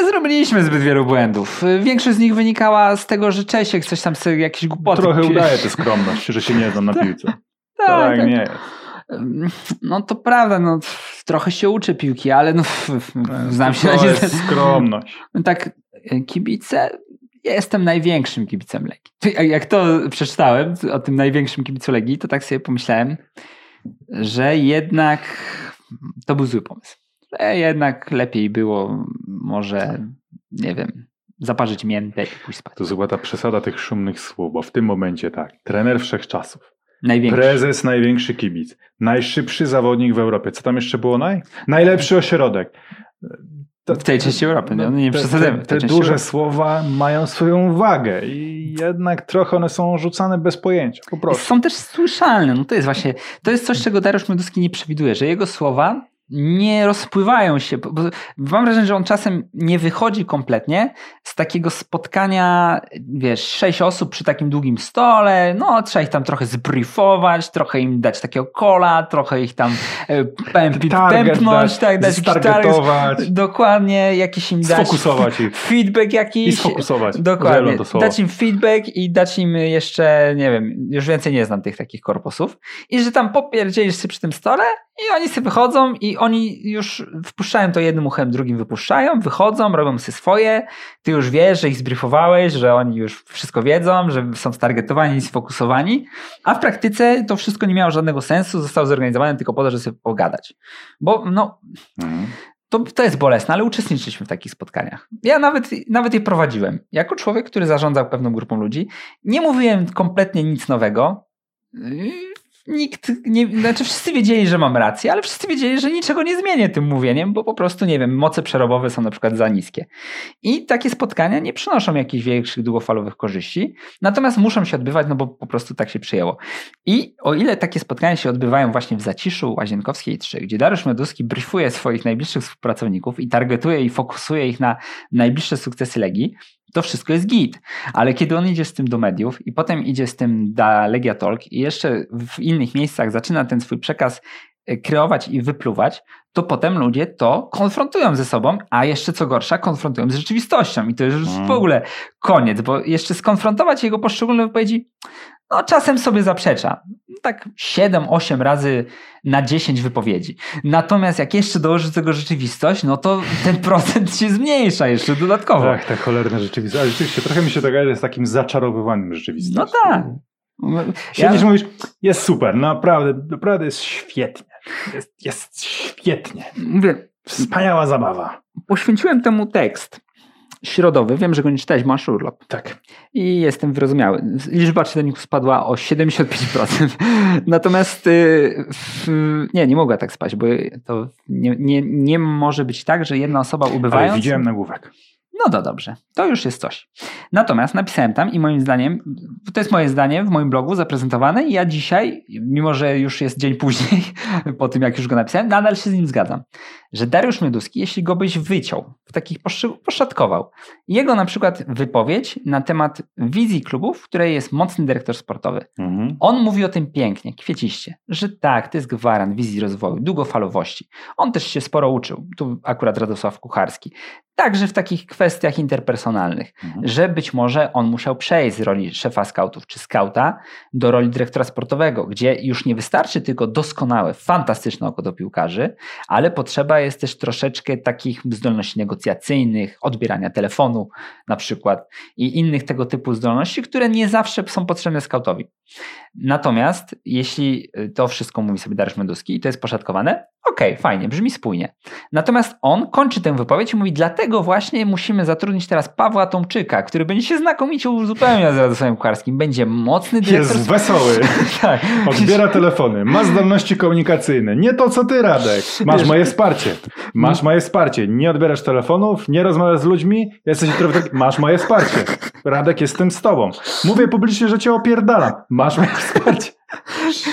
Nie zrobiliśmy zbyt wielu błędów. Większość z nich wynikała z tego, że Czesiek coś tam sobie jakieś głupoty... Trochę udaje tę skromność, że się nie znam na piłce. Tak, Tak, tak. nie jest. No to prawda, no trochę się uczę piłki, ale no znam się na To nie. jest skromność. Tak, kibice, ja jestem największym kibicem Legii. Jak- Jak to przeczytałem o tym największym kibicu Legii, to tak sobie pomyślałem, że jednak to był zły pomysł. Że jednak lepiej było może, nie wiem, zaparzyć miętę i pójść spać. To była ta przesada tych szumnych słów, bo w tym momencie tak, trener wszechczasów, Największy. Prezes, największy kibic. Najszybszy zawodnik w Europie. Co tam jeszcze było? Naj? Najlepszy ośrodek. To, w tej części Europy, no, nie te, przesadzamy. Te, te duże Europy. słowa mają swoją wagę i jednak trochę one są rzucane bez pojęcia, po prostu. Są też słyszalne, no to jest właśnie, to jest coś, czego Dariusz Mioduski nie przewiduje, że jego słowa nie rozpływają się. Bo mam wrażenie, że on czasem nie wychodzi kompletnie z takiego spotkania, wiesz, sześć osób przy takim długim stole, no trzeba ich tam trochę zbriefować, trochę im dać takiego kola, trochę ich tam e, pępi, pępnąć, tak, dać targetować. Dokładnie, jakiś im dać sfokusować ich. feedback jakiś. I sfokusować. Dokładnie. Dać im feedback i dać im jeszcze, nie wiem, już więcej nie znam tych takich korpusów. I że tam popierdzielisz się przy tym stole i oni sobie wychodzą i oni już wpuszczają to jednym uchem, drugim wypuszczają, wychodzą, robią sobie swoje. Ty już wiesz, że ich zbriefowałeś, że oni już wszystko wiedzą, że są stargetowani i sfokusowani. A w praktyce to wszystko nie miało żadnego sensu, zostało zorganizowane tylko po to, żeby sobie pogadać. Bo no, mhm. to, to jest bolesne, ale uczestniczyliśmy w takich spotkaniach. Ja nawet, nawet je prowadziłem. Jako człowiek, który zarządzał pewną grupą ludzi, nie mówiłem kompletnie nic nowego nikt, nie, znaczy wszyscy wiedzieli, że mam rację, ale wszyscy wiedzieli, że niczego nie zmienię tym mówieniem, bo po prostu, nie wiem, moce przerobowe są na przykład za niskie. I takie spotkania nie przynoszą jakichś większych długofalowych korzyści, natomiast muszą się odbywać, no bo po prostu tak się przyjęło. I o ile takie spotkania się odbywają właśnie w Zaciszu Łazienkowskiej 3, gdzie Dariusz Meduski briefuje swoich najbliższych współpracowników i targetuje i fokusuje ich na najbliższe sukcesy Legii, to wszystko jest git. Ale kiedy on idzie z tym do mediów i potem idzie z tym do Legia Talk i jeszcze w innych miejscach zaczyna ten swój przekaz e, kreować i wypluwać, to potem ludzie to konfrontują ze sobą, a jeszcze co gorsza, konfrontują z rzeczywistością. I to już w mm. ogóle koniec, bo jeszcze skonfrontować jego poszczególne wypowiedzi, no czasem sobie zaprzecza. Tak 7-8 razy na 10 wypowiedzi. Natomiast jak jeszcze dołoży do tego rzeczywistość, no to ten procent się zmniejsza jeszcze dodatkowo. Tak, ta cholerna rzeczywistość. Ale rzeczywiście trochę mi się że z takim zaczarowywaniem rzeczywistością. No tak. Siedzisz ja... mówisz, jest super, naprawdę, naprawdę jest świetnie. Jest, jest świetnie. Mówię, Wspaniała zabawa. Poświęciłem temu tekst środowy. Wiem, że go nie czytałeś, masz urlop. Tak. I jestem wyrozumiały. Liczba czytelników spadła o 75%. Natomiast y, nie, nie mogła tak spać, bo to nie, nie, nie może być tak, że jedna osoba ubywając... Ale widziałem nagłówek. No to dobrze, to już jest coś. Natomiast napisałem tam i moim zdaniem, to jest moje zdanie w moim blogu zaprezentowane i ja dzisiaj, mimo że już jest dzień później, po tym jak już go napisałem, nadal się z nim zgadzam. Że Dariusz Mioduski, jeśli go byś wyciął, w takich poszatkował, jego na przykład wypowiedź na temat wizji klubów, w której jest mocny dyrektor sportowy. Mhm. On mówi o tym pięknie, kwieciście, że tak, to jest gwarant wizji rozwoju, długofalowości. On też się sporo uczył, tu akurat Radosław Kucharski także w takich kwestiach interpersonalnych, mhm. że być może on musiał przejść z roli szefa scoutów czy skauta do roli dyrektora sportowego, gdzie już nie wystarczy tylko doskonałe, fantastyczne oko do piłkarzy, ale potrzeba jest też troszeczkę takich zdolności negocjacyjnych, odbierania telefonu na przykład i innych tego typu zdolności, które nie zawsze są potrzebne skautowi. Natomiast jeśli to wszystko mówi sobie Dariusz Meduski i to jest poszatkowane, okej, okay, fajnie, brzmi spójnie. Natomiast on kończy tę wypowiedź i mówi, dlatego właśnie musimy zatrudnić teraz Pawła Tomczyka, który będzie się znakomicie uzupełniał z Radosławem Kucharskim. Będzie mocny dyrektor. Jest wesoły. tak. Odbiera telefony, ma zdolności komunikacyjne. Nie to, co ty, Radek. Masz Wiesz, moje wsparcie. Masz moje wsparcie. Nie odbierasz telefonów, nie rozmawiasz z ludźmi, jesteś trochę masz moje wsparcie. Radek, jestem z tobą. Mówię publicznie, że cię opierdalam. Masz moje wsparcie.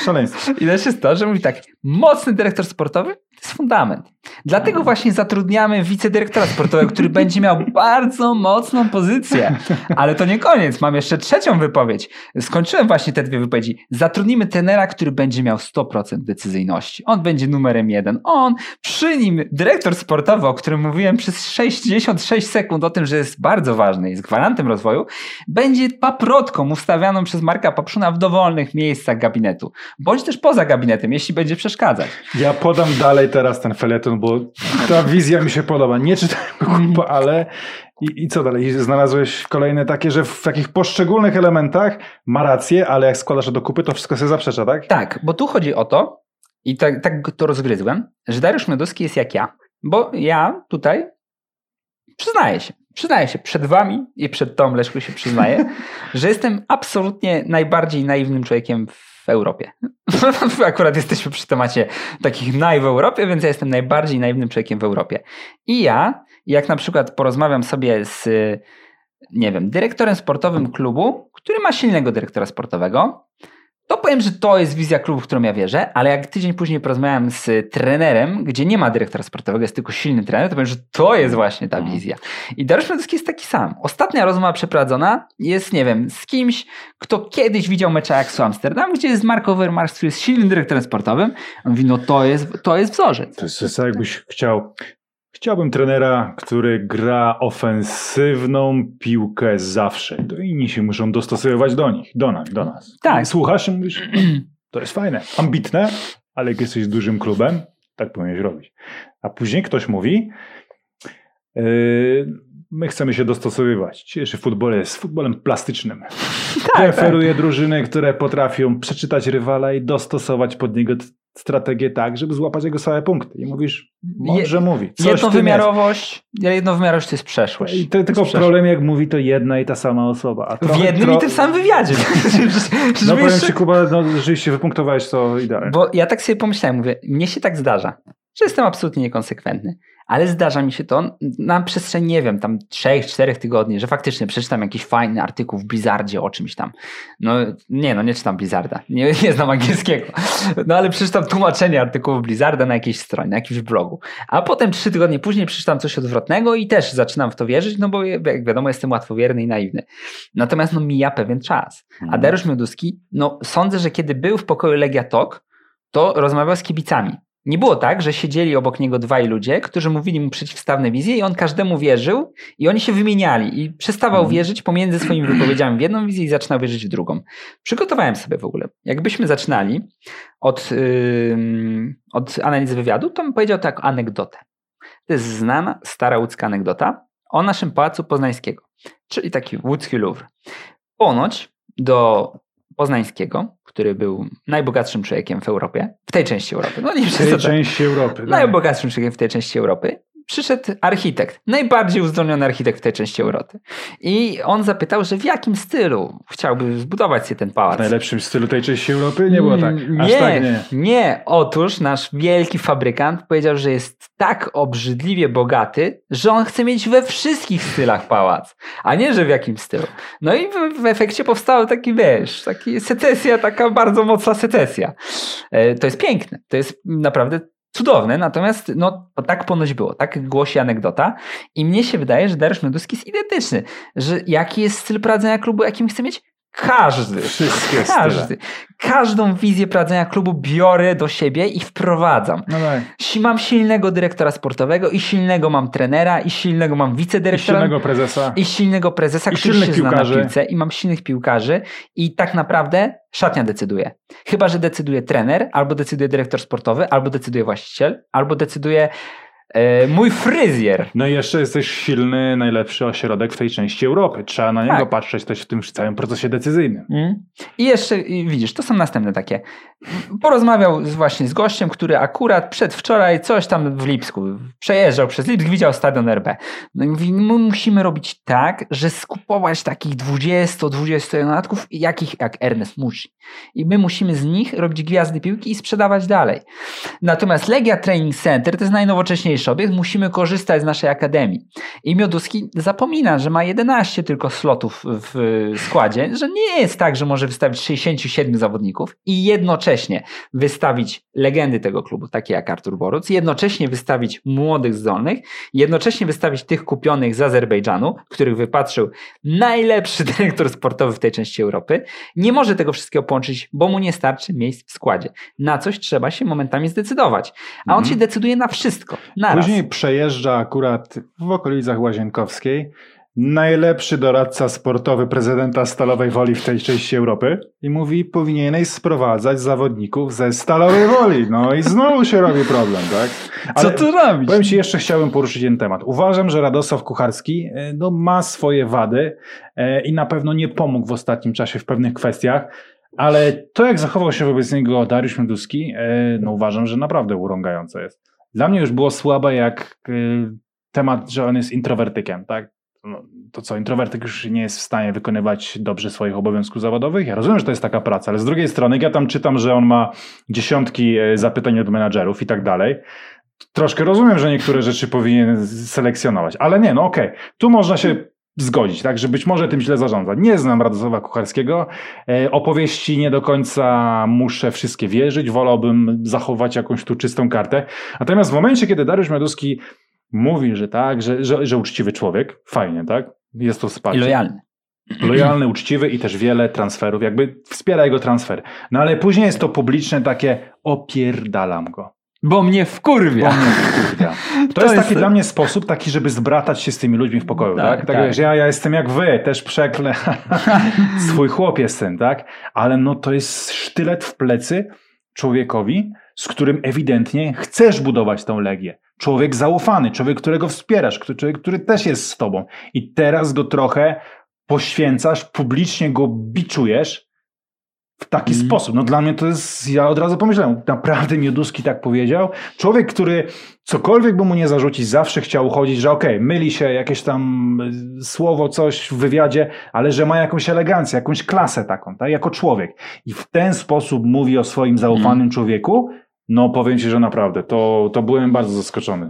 Szaleństwo. I to, że mówi tak, mocny dyrektor sportowy to jest fundament. Dlatego właśnie zatrudniamy wicedyrektora sportowego, który będzie miał bardzo mocną pozycję. Ale to nie koniec, mam jeszcze trzecią wypowiedź. Skończyłem właśnie te dwie wypowiedzi. Zatrudnimy tenera, który będzie miał 100% decyzyjności. On będzie numerem jeden. On, przy nim dyrektor sportowy, o którym mówiłem przez 66 sekund o tym, że jest bardzo ważny, jest gwarantem rozwoju, będzie paprotką ustawianą przez Marka Papszuna w dowolnych miejscach gabinetu. Bądź też poza gabinetem, jeśli będzie przeszkadzać. Ja podam dalej teraz ten feleton, bo ta wizja mi się podoba. Nie czytałem go kupa, ale i, I co dalej? Znalazłeś kolejne takie, że w takich poszczególnych elementach ma rację, ale jak składasz do kupy, to wszystko się zaprzecza, tak? Tak, bo tu chodzi o to, i tak, tak to rozgryzłem, że Dariusz Mioduski jest jak ja. Bo ja tutaj przyznaję się, przyznaję się przed wami i przed Tom Leszku się przyznaję, że jestem absolutnie najbardziej naiwnym człowiekiem w w Europie. Akurat jesteśmy przy temacie takich naj w Europie, więc ja jestem najbardziej naiwnym człowiekiem w Europie. I ja, jak na przykład porozmawiam sobie z, nie wiem, dyrektorem sportowym klubu, który ma silnego dyrektora sportowego, to powiem, że to jest wizja klubu, w którą ja wierzę, ale jak tydzień później porozmawiam z trenerem, gdzie nie ma dyrektora sportowego, jest tylko silny trener, to powiem, że to jest właśnie ta Mhm. wizja. I Dariusz Mioduski jest taki sam. Ostatnia rozmowa przeprowadzona jest, nie wiem, z kimś, kto kiedyś widział mecze Ajaxu Amsterdam, gdzie jest Mark Overmars, który jest silnym dyrektorem sportowym. On mówi, no to jest, to jest wzorzec. To jest, to jest tak, jakbyś chciał. Chciałbym trenera, który gra ofensywną piłkę zawsze. To inni się muszą dostosowywać do nich, do nas, do nas. Tak. Słuchasz i mówisz, to jest fajne, ambitne, ale jak jesteś dużym klubem, tak powinieneś robić. A później ktoś mówi, yy, my chcemy się dostosowywać. Dzisiejszy futbol jest futbolem plastycznym. Tak, Preferuję drużyny, które potrafią przeczytać rywala i dostosować pod niego strategię tak, żeby złapać jego same punkty. I mówisz, mądrze mówi. Coś w. Jednowymiarowość, jednowymiarowość to jest przeszłość. I tylko To jest problem, jak mówi, to jedna i ta sama osoba. A W trochę- jednym tro- i tym samym wywiadzie. No powiem jeszcze- ci, Kuba, no, rzeczywiście wypunktowałeś to idealnie. Bo ja tak sobie pomyślałem, mówię, mnie się tak zdarza, że jestem absolutnie niekonsekwentny, ale zdarza mi się to na przestrzeni, nie wiem, tam trzech, czterech tygodni, że faktycznie przeczytam jakiś fajny artykuł w Blizzardzie o czymś tam. No nie, no nie czytam Blizzarda, nie, nie znam angielskiego, no ale przeczytam tłumaczenie artykułu Blizzarda na jakiejś stronie, na jakimś blogu, a potem trzy tygodnie później przeczytam coś odwrotnego i też zaczynam w to wierzyć, no bo jak wiadomo jestem łatwowierny i naiwny. Natomiast no mija pewien czas. A Mhm. Dariusz Mioduski, no sądzę, że kiedy był w pokoju Legia Tok, to rozmawiał z kibicami. Nie było tak, że siedzieli obok niego dwaj ludzie, którzy mówili mu przeciwstawne wizje i on każdemu wierzył i oni się wymieniali i przestawał Mhm. wierzyć pomiędzy swoimi wypowiedziami w jedną wizję i zaczynał wierzyć w drugą. Przygotowałem sobie w ogóle. Jakbyśmy zaczynali od, ym, od analizy wywiadu, to bym powiedział tak anegdotę. To jest znana, stara łódzka anegdota o naszym Pałacu Poznańskiego, czyli taki łódzki Louvre. Ponoć do Poznańskiego, który był najbogatszym człowiekiem w Europie, w tej części Europy, no nie W tej części Europy. tak. najbogatszym człowiekiem w tej części Europy, przyszedł architekt, najbardziej uzdolniony architekt w tej części Europy. I on zapytał, że w jakim stylu chciałby zbudować sobie ten W pałac. najlepszym stylu tej części Europy nie było tak. Mm, Aż nie, tak nie. nie. Otóż nasz wielki fabrykant powiedział, że jest tak obrzydliwie bogaty, że on chce mieć we wszystkich stylach pałac, a nie, że w jakim stylu. No i w, w efekcie powstał taki, wiesz, taki secesja, taka bardzo mocna secesja. E, To jest piękne. To jest naprawdę cudowne, natomiast no, tak ponoć było, tak głosi anegdota i mnie się wydaje, że Dariusz Mioduski jest identyczny, że jaki jest styl prowadzenia klubu, jakim chce mieć? Każdy. Wszystkie Każdy. style. Każdą wizję prowadzenia klubu biorę do siebie i wprowadzam. No Mam silnego dyrektora sportowego i silnego mam trenera i silnego mam I wicedyrektora silnego prezesa. i silnego prezesa, I który silnych się zna na piłkarzy. piłce i mam silnych piłkarzy i tak naprawdę szatnia decyduje. Chyba, że decyduje trener, albo decyduje dyrektor sportowy, albo decyduje właściciel, albo decyduje e, mój fryzjer. No i jeszcze jesteś silny, najlepszy ośrodek w tej części Europy. Trzeba na niego Tak. patrzeć też w tym całym procesie decyzyjnym. Mm. I jeszcze i widzisz, to są następne takie. Porozmawiał właśnie z gościem, który akurat przedwczoraj coś tam w Lipsku przejeżdżał przez Lipsk, widział stadion RB. No i mówi, my musimy robić tak, że skupować takich 20-21 latków, jakich jak Ernest musi. I my musimy z nich robić gwiazdy piłki i sprzedawać dalej. Natomiast Legia Training Center to jest najnowocześniejszy obiekt, musimy korzystać z naszej akademii. I Mioduski zapomina, że ma 11 tylko slotów w składzie, że nie jest tak, że może wystawić 67 zawodników i jednocześnie wystawić legendy tego klubu, takie jak Artur Boruc, jednocześnie wystawić młodych zdolnych, jednocześnie wystawić tych kupionych z Azerbejdżanu, których wypatrzył najlepszy dyrektor sportowy w tej części Europy. Nie może tego wszystkiego połączyć, bo mu nie starczy miejsc w składzie. Na coś trzeba się momentami zdecydować. A on Mhm. się decyduje na wszystko. Naraz. Później przejeżdża akurat w okolicach Łazienkowskiej najlepszy doradca sportowy prezydenta Stalowej Woli w tej części Europy i mówi, powinieneś sprowadzać zawodników ze Stalowej Woli. No i znowu się robi problem, tak? Co tu robić? Powiem Ci, jeszcze chciałem poruszyć jeden temat. Uważam, że Radosław Kucharski e, no, ma swoje wady e, i na pewno nie pomógł w ostatnim czasie w pewnych kwestiach, ale to, jak zachował się wobec niego Dariusz Mioduski, e, no uważam, że naprawdę urągające jest. Dla mnie już było słabe jak temat, że on jest introwertykiem, tak? No, to co, introwertyk już nie jest w stanie wykonywać dobrze swoich obowiązków zawodowych? Ja rozumiem, że to jest taka praca, ale z drugiej strony ja tam czytam, że on ma dziesiątki e, zapytań od menadżerów i tak dalej. Troszkę rozumiem, że niektóre rzeczy powinien selekcjonować, ale nie, no okej. Okay. Tu można się zgodzić, tak, że być może tym źle zarządza. Nie znam Radosława Kucharskiego. E, opowieści nie do końca muszę wszystkie wierzyć. Wolałbym zachować jakąś tu czystą kartę. Natomiast w momencie, kiedy Dariusz Mioduski mówi, że tak, że, że, że uczciwy człowiek, fajnie, tak? Jest to wsparcie. I lojalny. Lojalny, uczciwy i też wiele transferów, jakby wspiera jego transfer. No ale później jest to publiczne takie opierdalam go. Bo mnie wkurwia. Bo mnie wkurwia. To, to jest, jest taki dla mnie sposób taki, żeby zbratać się z tymi ludźmi w pokoju, tak? Tak, tak, tak. Wiesz, ja, ja jestem jak wy, też przeklę. Swój chłop jestem, tak? Ale no to jest sztylet w plecy człowiekowi, z którym ewidentnie chcesz budować tą legię. Człowiek zaufany, człowiek, którego wspierasz, człowiek, który też jest z tobą. I teraz go trochę poświęcasz, publicznie go biczujesz, w taki mm. sposób. No dla mnie to jest, ja od razu pomyślałem, naprawdę Mioduski tak powiedział. Człowiek, który cokolwiek by mu nie zarzucić, zawsze chciał uchodzić, że okej, okay, myli się jakieś tam y, słowo, coś w wywiadzie, ale że ma jakąś elegancję, jakąś klasę taką, tak, jako człowiek. I w ten sposób mówi o swoim zaufanym mm. człowieku, no powiem Ci, że naprawdę, to, to byłem bardzo zaskoczony.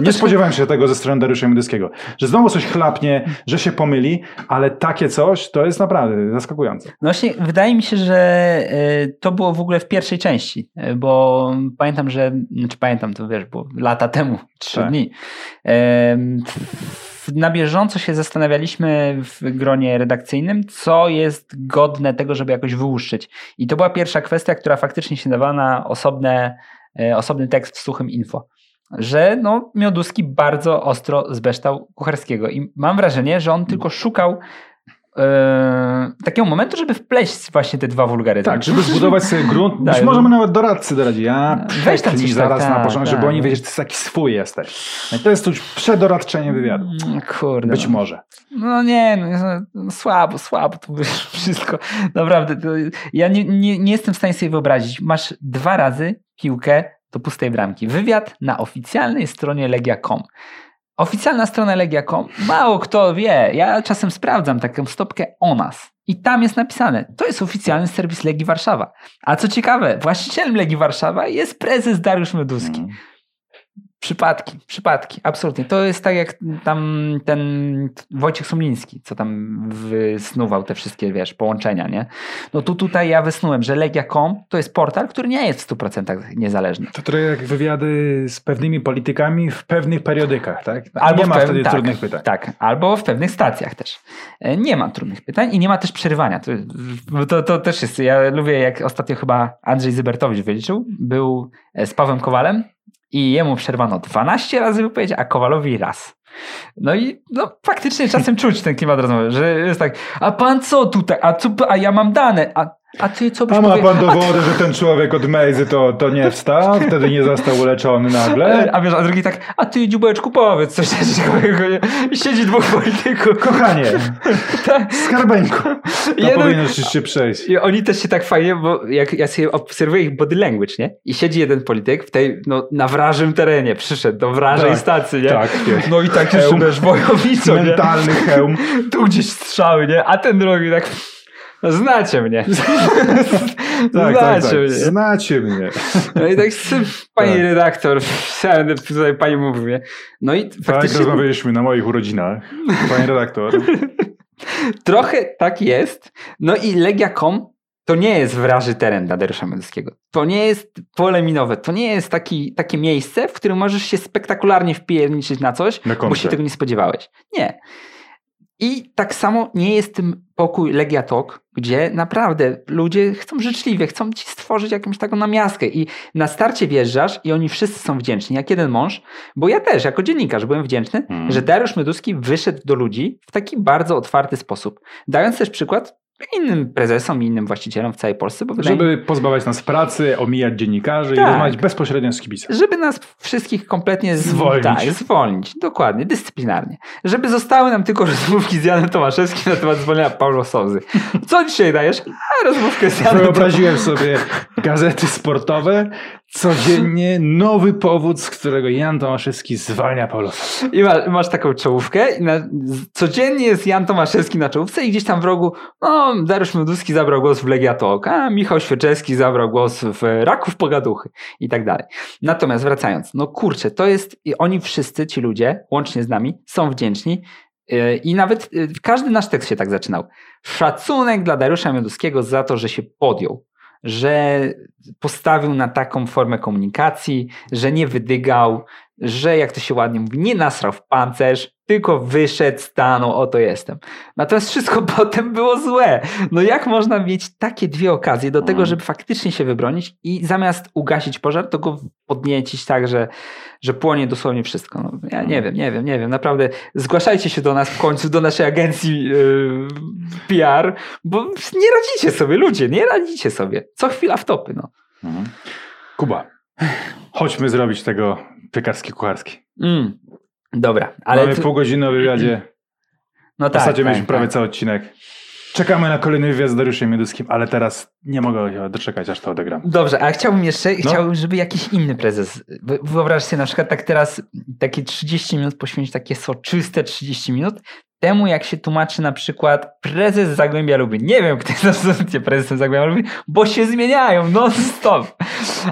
nie spodziewałem się tego ze strony Dariusza Miodyskiego, że znowu coś chlapnie, że się pomyli, ale takie coś to jest naprawdę zaskakujące. No właśnie, wydaje mi się, że e, to było w ogóle w pierwszej części, e, bo pamiętam, że, znaczy pamiętam to wiesz, bo lata temu, trzy tak. dni, na bieżąco się zastanawialiśmy w gronie redakcyjnym, co jest godne tego, żeby jakoś wyłuszczyć. I to była pierwsza kwestia, która faktycznie się dawała na osobne, e, osobny tekst w suchym info. Że no, Mioduski bardzo ostro zbeształ Kucharskiego. I mam wrażenie, że on tylko szukał Yy, takiego momentu, żeby wpleść właśnie te dwa wulgaryzmy. Tak, żeby zbudować sobie grunt. Być tak, może mu nawet doradcy doradzi. Ja weź tam coś zaraz tak, na początek, żeby tak. oni wiedzieli, że ty taki swój jesteś. To jest już przedoradczenie wywiadu. Mm, kurde. Być no. może. No nie, no, no, słabo, słabo to wszystko. Naprawdę, to ja nie, nie, nie jestem w stanie sobie wyobrazić. Masz dwa razy piłkę do pustej bramki. Wywiad na oficjalnej stronie legia.com. Oficjalna strona Legia.com, mało kto wie, ja czasem sprawdzam taką stopkę o nas. I tam jest napisane, to jest oficjalny serwis Legii Warszawa. A co ciekawe, właścicielem Legii Warszawa jest prezes Dariusz Meduski. Mm. Przypadki, przypadki, absolutnie. To jest tak jak tam ten Wojciech Sumliński, co tam wysnuwał te wszystkie, wiesz, połączenia, nie? No tu tutaj ja wysnułem, że Legia.com to jest portal, który nie jest w 100% niezależny. To trochę jak wywiady z pewnymi politykami w pewnych periodykach, tak? Albo nie ma wtedy tak, trudnych pytań. Tak, albo w pewnych stacjach też. E, nie ma trudnych pytań i nie ma też przerywania. To, to, to też jest, ja lubię jak ostatnio chyba Andrzej Zybertowicz wyliczył, był z Pawłem Kowalem i jemu przerwano 12 razy wypowiedź, a Kowalowi raz. No i no, faktycznie czasem czuć ten klimat rozmowy, że jest tak, a pan co tutaj, a, co, a ja mam dane, a a ty co byś A ma pan dowody, że ten człowiek od Mejzy to, to nie wstał, wtedy nie został uleczony nagle? A wiesz, a drugi tak, a ty dziubeczku powiedz coś I siedzi dwóch polityków. Kochanie, tak. skarbeńku, to Jeden... powinieneś się przejść. I oni też się tak fajnie, bo jak ja sobie obserwuję ich body language, nie? I siedzi jeden polityk w tej, no, na wrażym terenie, przyszedł do wrażej tak, stacji, nie? Tak. No i tak już, wiesz, wojownicą, Mentalny nie? hełm. Tu gdzieś strzały, nie? A ten drugi tak Znacie mnie. tak, tak, Znacie tak, mnie. Znacie mnie. No i tak, pani tak. redaktor, tutaj pani mówi. No i tak, faktycznie... Tak, rozmawialiśmy na moich urodzinach. Pani redaktor. Trochę tak jest. No i Legia.com to nie jest wraży teren dla Dariusza Medyckiego. To nie jest pole minowe. To nie jest taki, takie miejsce, w którym możesz się spektakularnie wpierniczyć na coś, na bo się tego nie spodziewałeś. Nie. I tak samo nie jest tym pokój Legia Talk, gdzie naprawdę ludzie chcą życzliwie, chcą ci stworzyć jakąś taką namiastkę i na starcie wjeżdżasz i oni wszyscy są wdzięczni, jak jeden mąż, bo ja też jako dziennikarz byłem wdzięczny, hmm. że Dariusz Meduski wyszedł do ludzi w taki bardzo otwarty sposób, dając też przykład innym prezesom i innym właścicielom w całej Polsce. Bo żeby pozbawiać nas pracy, omijać dziennikarzy tak. i rozmawiać bezpośrednio z kibicem. Żeby nas wszystkich kompletnie zwolnić. Tak, zwolnić, dokładnie, dyscyplinarnie. Żeby zostały nam tylko rozmówki z Janem Tomaszewskim na temat zwolnienia Paulo Souzy. Co dzisiaj dajesz? A, rozmówkę z Janem Wyobraziłem sobie gazety sportowe, codziennie nowy powód, z którego Jan Tomaszewski zwalnia Paulosa. I ma, masz taką czołówkę i na, codziennie jest Jan Tomaszewski na czołówce i gdzieś tam w rogu no, Dariusz Mioduski zabrał głos w Legia Talk, a Michał Świeczewski zabrał głos w Raków Pogaduchy i tak dalej. Natomiast wracając, no kurczę, to jest, i oni wszyscy, ci ludzie, łącznie z nami, są wdzięczni yy, i nawet yy, każdy nasz tekst się tak zaczynał. Szacunek dla Dariusza Mioduskiego za to, że się podjął, że postawił na taką formę komunikacji, że nie wydygał, że jak to się ładnie mówi, nie nasrał w pancerz, tylko wyszedł, stanął, oto jestem. Natomiast wszystko potem było złe. No jak można mieć takie dwie okazje do tego, Mhm. żeby faktycznie się wybronić i zamiast ugasić pożar, to go podniecić tak, że, że płonie dosłownie wszystko. No, ja nie wiem, nie wiem, nie wiem. Naprawdę zgłaszajcie się do nas w końcu, do naszej agencji yy, PR, bo nie radzicie sobie, ludzie, nie radzicie sobie. Co chwila w topy, no. Mhm. Kuba, chodźmy zrobić tego piekarski-kucharski. Mm. Dobra, ale... Mamy tu- pół godziny o wywiadzie. no W zasadzie tak, mieliśmy tak, prawie tak. cały odcinek. Czekamy na kolejny wywiad z Dariuszem Mieduskim, ale teraz nie mogę się doczekać, aż to odegram. Dobrze, a chciałbym jeszcze, No. chciałbym, żeby jakiś inny prezes, wy- wyobraź sobie na przykład tak teraz takie 30 minut poświęcić, takie soczyste 30 minut, temu jak się tłumaczy na przykład prezes Zagłębia Lubin. Nie wiem, kto jest absolutnie prezesem Zagłębia Lubin, bo się zmieniają non stop.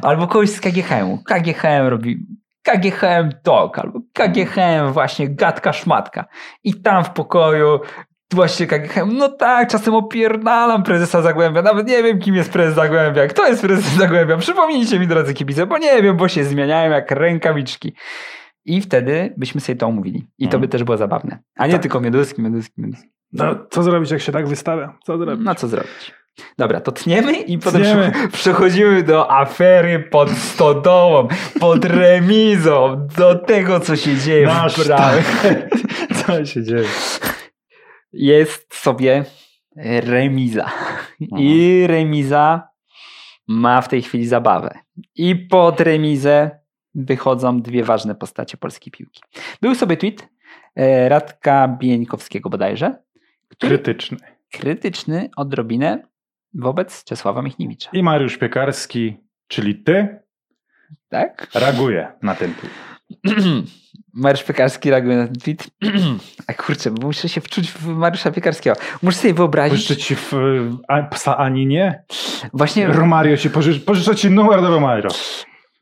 Albo kogoś z KGHM-u. KGHM robi KGHM Talk, albo KGHM właśnie gadka szmatka. I tam w pokoju właśnie KGHM, no tak, czasem opierdalam prezesa Zagłębia, nawet nie wiem kim jest prezes Zagłębia, kto jest prezes Zagłębia, przypomnijcie mi drodzy kibice, bo nie wiem, bo się zmieniają jak rękawiczki. I wtedy byśmy sobie to omówili. I to Mhm. by też było zabawne. A nie Tak. tylko Mioduski, Mioduski, Mioduski. No, co zrobić, jak się tak wystawia? Co zrobić? No co zrobić? Dobra, to tniemy i potem Tniemy. prze- przechodzimy do afery pod stodołą, pod remizą, do tego, co się dzieje Nasz w Bramie. Co się dzieje? Jest sobie remiza. I remiza ma w tej chwili zabawę. I pod remizę wychodzą dwie ważne postacie polskiej piłki. Był sobie tweet e, Radka Bieńkowskiego bodajże, który Krytyczny. krytyczny odrobinę wobec Czesława Michniewicza. I Mariusz Piekarski, czyli ty, Tak? reaguje na ten tweet. Mariusz Piekarski reaguje na ten tweet. A kurczę, bo muszę się wczuć w Mariusza Piekarskiego. Muszę sobie wyobrazić. Pożyczę ci w, a, psa Aninie? Właśnie Romario ci pożycz, pożyczę ci numer do Romario.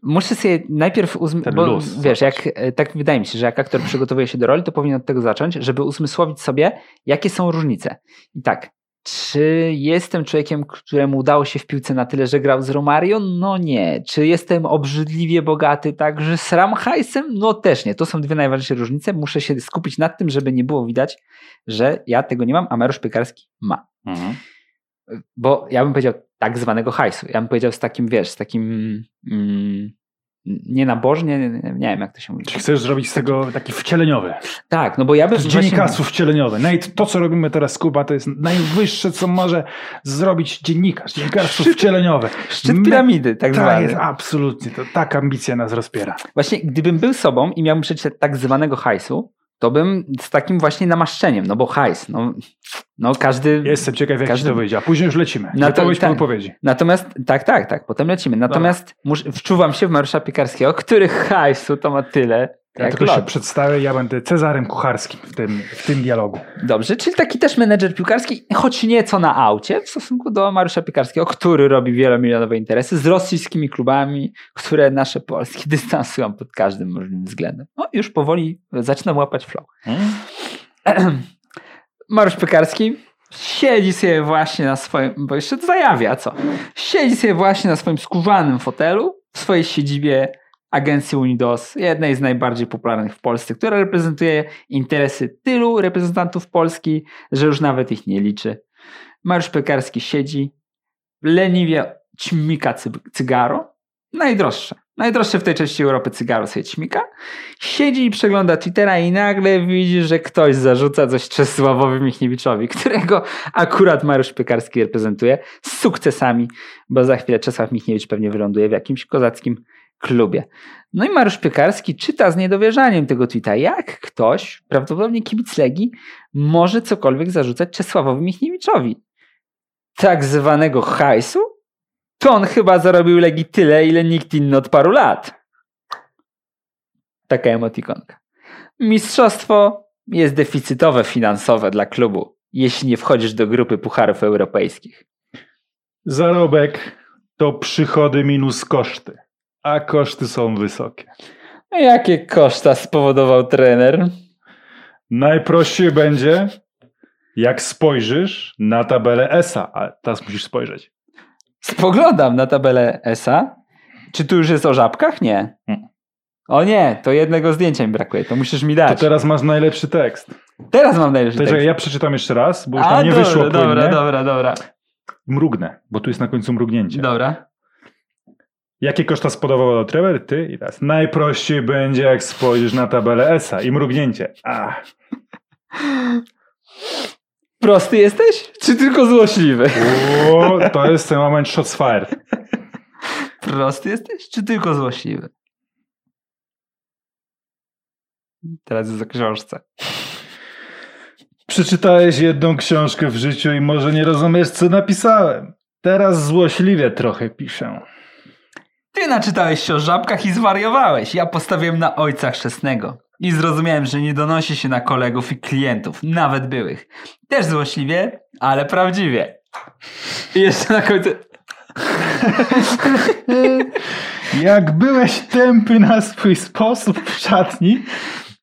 muszę sobie najpierw uzm... Ten bo luz, wiesz, jak, e, tak wydaje mi się, że jak aktor przygotowuje się do roli, to powinien od tego zacząć, żeby uzmysłowić sobie, jakie są różnice. I tak, czy jestem człowiekiem, któremu udało się w piłce na tyle, że grał z Romario? No nie. Czy jestem obrzydliwie bogaty, tak, że sram hajsem? No też nie. To są dwie najważniejsze różnice. Muszę się skupić nad tym, żeby nie było widać, że ja tego nie mam, a Mariusz Piekarski ma. Mhm. Bo ja bym powiedział tak zwanego hajsu. Ja bym powiedział z takim, wiesz, z takim mm, nie, nie, nie wiem jak to się mówi. Czy chcesz zrobić z tego taki wcieleniowy? Tak, no bo ja bym Z właśnie- dziennikarstwo wcieleniowe. To, co robimy teraz, Kuba, to jest najwyższe, co może zrobić dziennikarz. Dziennikarstwo Szczyt- wcieleniowe. Szczyt piramidy, tak Tak zwany. jest, absolutnie. To tak ambicja nas rozpiera. Właśnie gdybym był sobą i miałbym przeczytać tak zwanego hajsu, to bym z takim właśnie namaszczeniem, no bo hajs, no, no każdy... Jestem ciekaw, jak Każdy- to wyjdzie. A później już lecimy. Po tak. wypowiedzi. Natomiast, tak, tak, tak, potem lecimy. Natomiast mus, wczuwam się w Mariusza Piekarskiego, który hajsu to ma tyle, Ja jak tylko się lot. przedstawię, ja będę Cezarem Kucharskim w tym, w tym dialogu. Dobrze, czyli taki też menedżer piłkarski, choć nieco na aucie w stosunku do Mariusza Piekarskiego, który robi wielomilionowe interesy z rosyjskimi klubami, które nasze Polski dystansują pod każdym możliwym względem. No już powoli zaczynam łapać flow. Mariusz Piekarski siedzi sobie właśnie na swoim, bo jeszcze zajawia co, siedzi sobie właśnie na swoim skórzanym fotelu w swojej siedzibie agencji Unidos, jednej z najbardziej popularnych w Polsce, która reprezentuje interesy tylu reprezentantów Polski, że już nawet ich nie liczy. Mariusz Piekarski siedzi, leniwie ćmika cy- cygaro, najdroższe, najdroższe w tej części Europy cygaro sobie ćmika, siedzi i przegląda Twittera i nagle widzi, że ktoś zarzuca coś Czesławowi Michniewiczowi, którego akurat Mariusz Piekarski reprezentuje z sukcesami, bo za chwilę Czesław Michniewicz pewnie wyląduje w jakimś kozackim klubie. No i Mariusz Piekarski czyta z niedowierzaniem tego tweeta, jak ktoś, prawdopodobnie kibic Legii, może cokolwiek zarzucać Czesławowi Michniewiczowi. tak zwanego hajsu, to on chyba zarobił Legii tyle, ile nikt inny od paru lat. Taka emotikonka. Mistrzostwo jest deficytowe finansowe dla klubu, jeśli nie wchodzisz do grupy pucharów europejskich. Zarobek to przychody minus koszty, a koszty są wysokie. Jakie koszta spowodował trener? Najprościej będzie, jak spojrzysz na tabelę ESA, a teraz musisz spojrzeć. Spoglądam na tabelę ESA. Czy tu już jest o żabkach? Nie. Hmm. O nie, to jednego zdjęcia mi brakuje, to musisz mi To dać. teraz masz najlepszy tekst. Teraz mam najlepszy To czekaj, tekst. ja przeczytam jeszcze raz, bo już A, tam nie dobra, wyszło dobra, płynnie. dobra, dobra. Mrugnę, bo tu jest na końcu mrugnięcie. Dobra. Jakie koszta spodobał trener? Ty i teraz. Najprościej będzie, jak spojrzysz na tabelę ESA i mrugnięcie. A, Prosty jesteś? Czy tylko złośliwy? o, to jest ten moment shots fired. Prosty jesteś? Czy tylko złośliwy? Teraz jest o książce. Przeczytałeś jedną książkę w życiu i może nie rozumiesz, co napisałem. Teraz złośliwie trochę piszę. Ty naczytałeś się o żabkach i zwariowałeś. Ja postawiłem na ojca chrzestnego. I zrozumiałem, że nie donosi się na kolegów i klientów, nawet byłych. Też złośliwie, ale prawdziwie. I jeszcze na końcu... Jak byłeś tępy na swój sposób w szatni,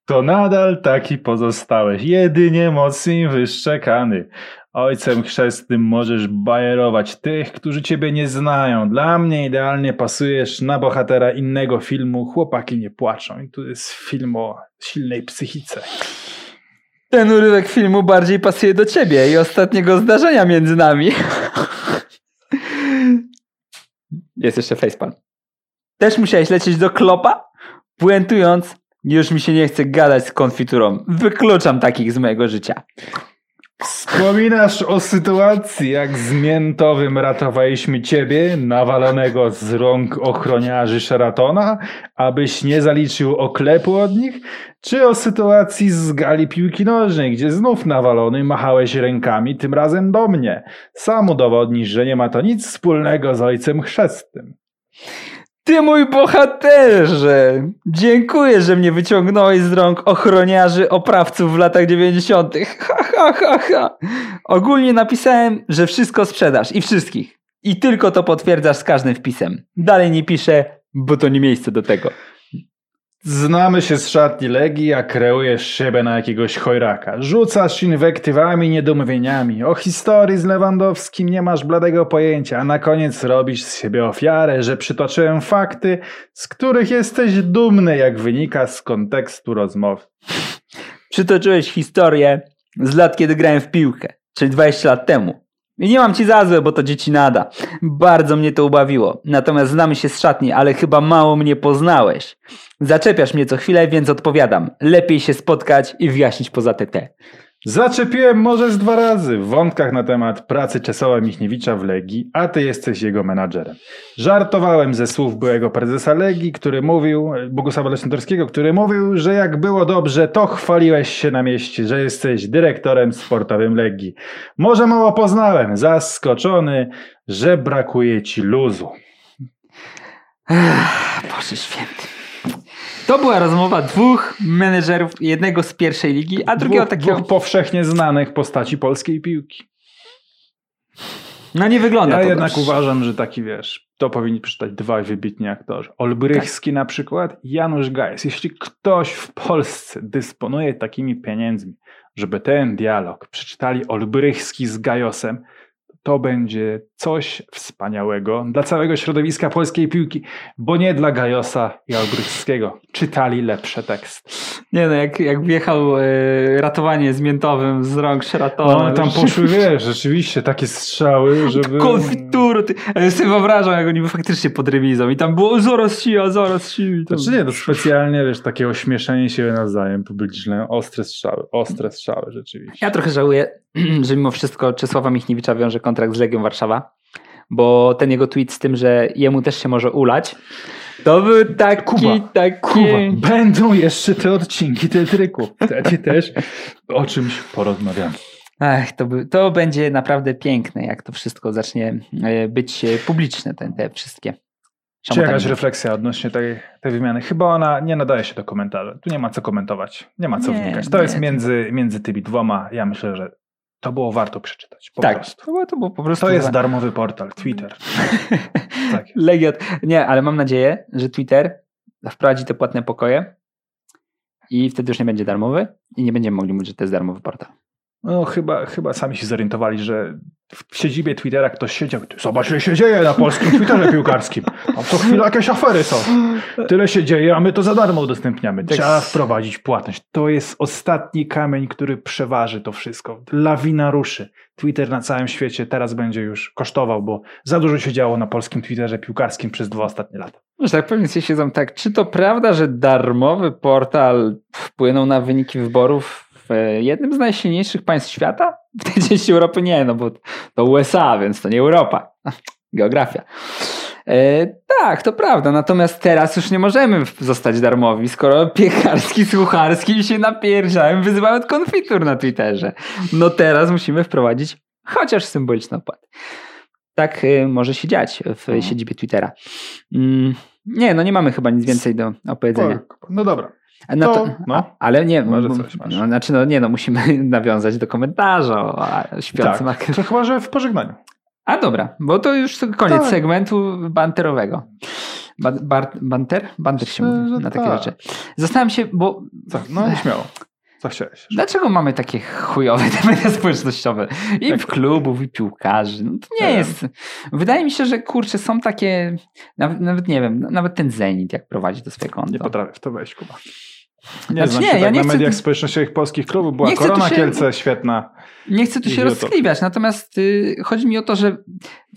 to nadal taki pozostałeś. Jedynie mocniej wyszczekany. Ojcem chrzestnym możesz bajerować tych, którzy ciebie nie znają. Dla mnie idealnie pasujesz na bohatera innego filmu Chłopaki nie płaczą. I tu jest film o silnej psychice. Ten urywek filmu bardziej pasuje do ciebie i ostatniego zdarzenia między nami. Jest jeszcze facepalm. Też musiałeś lecieć do klopa? Puentując, już mi się nie chce gadać z konfiturą. Wykluczam takich z mojego życia. Wspominasz o sytuacji, jak z Miętowym ratowaliśmy ciebie, nawalonego z rąk ochroniarzy Sheratona, abyś nie zaliczył oklepu od nich? Czy o sytuacji z gali piłki nożnej, gdzie znów nawalony machałeś rękami, tym razem do mnie? Sam udowodnisz, że nie ma to nic wspólnego z ojcem chrzestnym. Ty mój bohaterze! Dziękuję, że mnie wyciągnąłeś z rąk ochroniarzy oprawców w latach 90. Ha, ha, ha, ha. Ogólnie napisałem, że wszystko sprzedasz i wszystkich. I tylko to potwierdzasz z każdym wpisem. Dalej nie piszę, bo to nie miejsce do tego. Znamy się z szatni Legii, a kreujesz siebie na jakiegoś chojraka. Rzucasz inwektywami, niedomówieniami. O historii z Lewandowskim nie masz bladego pojęcia, a na koniec robisz z siebie ofiarę, że przytoczyłem fakty, z których jesteś dumny, jak wynika z kontekstu rozmowy. Przytoczyłeś historię z lat, kiedy grałem w piłkę, czyli 20 lat temu. Nie mam ci za złe, bo to dzieci nada. Bardzo mnie to ubawiło. Natomiast znamy się z szatni, ale chyba mało mnie poznałeś. Zaczepiasz mnie co chwilę, więc odpowiadam. Lepiej się spotkać i wyjaśnić poza TT. Zaczepiłem może z dwa razy w wątkach na temat pracy Czesława Michniewicza w Legii, a ty jesteś jego menadżerem. Żartowałem ze słów byłego prezesa Legii, który mówił, Bogusława Leśnitorskiego, który mówił, że jak było dobrze, to chwaliłeś się na mieście, że jesteś dyrektorem sportowym Legii. Może mało poznałem, zaskoczony, że brakuje ci luzu. Boże święty. To była rozmowa dwóch menedżerów, jednego z pierwszej ligi, a drugiego Dwóch, takiego... dwóch powszechnie znanych postaci polskiej piłki. No nie wygląda Ja to jednak dobrze. uważam, że taki wiesz, to powinni przeczytać dwaj wybitni aktorzy. Olbrychski na przykład Janusz Gajs. Jeśli ktoś w Polsce dysponuje takimi pieniędzmi, żeby ten dialog przeczytali Olbrychski z Gajosem, to będzie coś wspaniałego dla całego środowiska polskiej piłki, bo nie dla Gajosa i Olbrychskiego. Czytali lepsze teksty. Nie no, jak, jak wjechał e, ratowanie z miętowym z rąk Sheratona. No, tam poszły, wiesz, rzeczywiście takie strzały, żeby... Ty- A ja sobie wyobrażam, jak oni faktycznie pod remizą i tam było zaraz siła, zaraz siła. Tam... Znaczy nie, to specjalnie, wiesz, takie ośmieszenie siebie nawzajem publiczne, ostre strzały, ostre strzały rzeczywiście. Ja trochę żałuję, że mimo wszystko Czesława Michniewicza wiąże kontrakt z Legią Warszawa, bo ten jego tweet z tym, że jemu też się może ulać, to był taki, Kuba, taki... Kuba, będą jeszcze te odcinki tetryku. Wtedy też o czymś porozmawiamy. Ach, to, by, to będzie naprawdę piękne, jak to wszystko zacznie e, być e, publiczne, te, te wszystkie. Czy Szamotanie. jakaś refleksja odnośnie tej, tej wymiany? Chyba ona nie nadaje się do komentarza. Tu nie ma co komentować. Nie ma co Nie, wnikać. To nie. jest między, między tymi dwoma. Ja myślę, że to było warto przeczytać. Po tak, prostu. to było, to było po prostu. To jest darmowy portal, Twitter. Tak. Legiot. Nie, ale mam nadzieję, że Twitter wprowadzi te płatne pokoje i wtedy już nie będzie darmowy i nie będziemy mogli mówić, że to jest darmowy portal. No chyba, chyba sami się zorientowali, że w siedzibie Twittera ktoś siedział. Zobacz, ile się dzieje na polskim Twitterze piłkarskim. A co chwilę jakieś afery są. Tyle się dzieje, a my to za darmo udostępniamy. Tak. Trzeba wprowadzić płatność. To jest ostatni kamień, który przeważy to wszystko. Lawina ruszy. Twitter na całym świecie teraz będzie już kosztował, bo za dużo się działo na polskim Twitterze piłkarskim przez dwa ostatnie lata. Że tak powiem, się siedzą tak, czy to prawda, że darmowy portal wpłynął na wyniki wyborów w jednym z najsilniejszych państw świata? W tej części Europy nie, no bo to USA, więc to nie Europa. Geografia. E, tak, to prawda. Natomiast teraz już nie możemy zostać darmowi, skoro piekarski z kucharskim się napierdziałem, wyzywając konfitur na Twitterze. No teraz musimy wprowadzić chociaż symboliczny opłat. Tak y, może się dziać w Mhm. siedzibie Twittera. Mm, nie, no nie mamy chyba nic więcej do opowiedzenia. No dobra. No to- no. ale nie, Może coś masz. no, znaczy no nie, no musimy nawiązać do komentarza o a, śpiący Tak, to chyba, że w pożegnaniu. A dobra, bo to już koniec Tak. segmentu banterowego. Ba, bar, banter? Banter się mówi na takie tak. rzeczy. Zastanawiam się, bo Co? No śmiało. Co chciałeś? dlaczego mamy takie chujowe te media społecznościowe? I w klubów, i piłkarzy. No to nie jest. Wydaje mi się, że kurczę, są takie, nawet, nawet nie wiem, nawet ten Zenit jak prowadzi to swoje konto. Nie potrafię w to wejść, Kuba. Nie Znaczy znam nie, się ja tak nie na chcę mediach społecznościowych polskich klubów. Była Korona się- Kielce, świetna. Nie chcę tu się rozkliwiać, natomiast y, chodzi mi o to, że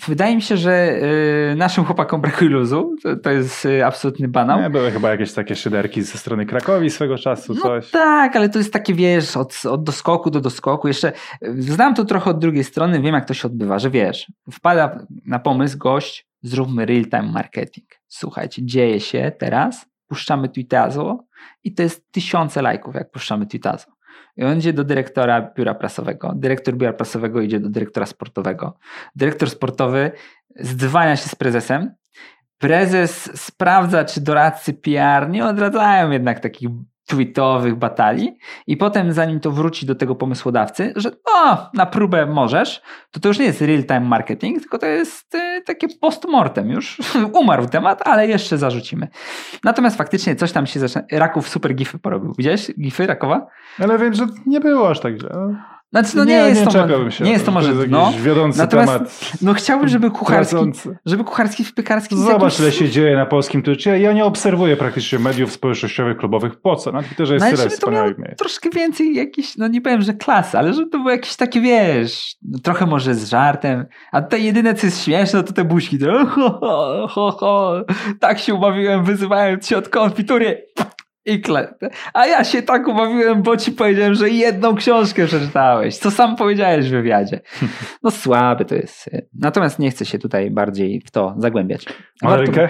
wydaje mi się, że y, naszym chłopakom brakuje luzu. To, to jest y, absolutny banał. Nie, były chyba jakieś takie szyderki ze strony Krakowi swego czasu, No coś. tak, ale to jest takie, wiesz, od, od doskoku do doskoku. Jeszcze y, znam to trochę od drugiej strony, wiem jak to się odbywa, że wiesz, wpada na pomysł gość, zróbmy real-time marketing. Słuchajcie, dzieje się teraz, puszczamy tweetazo i to jest tysiące lajków, jak puszczamy tweetazo. I on idzie do dyrektora biura prasowego. Dyrektor biura prasowego idzie do dyrektora sportowego. Dyrektor sportowy zdwania się z prezesem. Prezes sprawdza, czy doradcy PR nie odradzają jednak takich tweetowych batalii i potem zanim to wróci do tego pomysłodawcy, że o, na próbę możesz, to to już nie jest real-time marketing, tylko to jest y, takie postmortem już. Umarł temat, ale jeszcze zarzucimy. Natomiast faktycznie coś tam się zaczyna. Raków super gify porobił. Widziałeś gify Rakowa? Ale wiem, że nie było aż tak źle. Znaczy, no nie, jest to, czepiałbym się. nie jest to może, jest no. jakiś wiodący Natomiast temat. No chciałbym, żeby kucharski, tracący. żeby kucharski w piekarski Zobacz, ile się dzieje na polskim Twitterze. Ja, nie obserwuję praktycznie mediów społecznościowych, klubowych. Po co? Na Twitterze jest No tyle to wspaniałych miejsc. troszkę więcej jakiś, no nie powiem, że klasy, ale żeby to było jakieś takie, wiesz, no trochę może z żartem, a tutaj jedyne, co jest śmieszne, to te buźki, to ho, ho, ho, ho, tak się ubawiłem, wyzywając się od konfitury i kle. A ja się tak ubawiłem, bo ci powiedziałem, że jedną książkę przeczytałeś, co sam powiedziałeś w wywiadzie. No słabe to jest. Natomiast nie chcę się tutaj bardziej w to zagłębiać. Mandarynkę?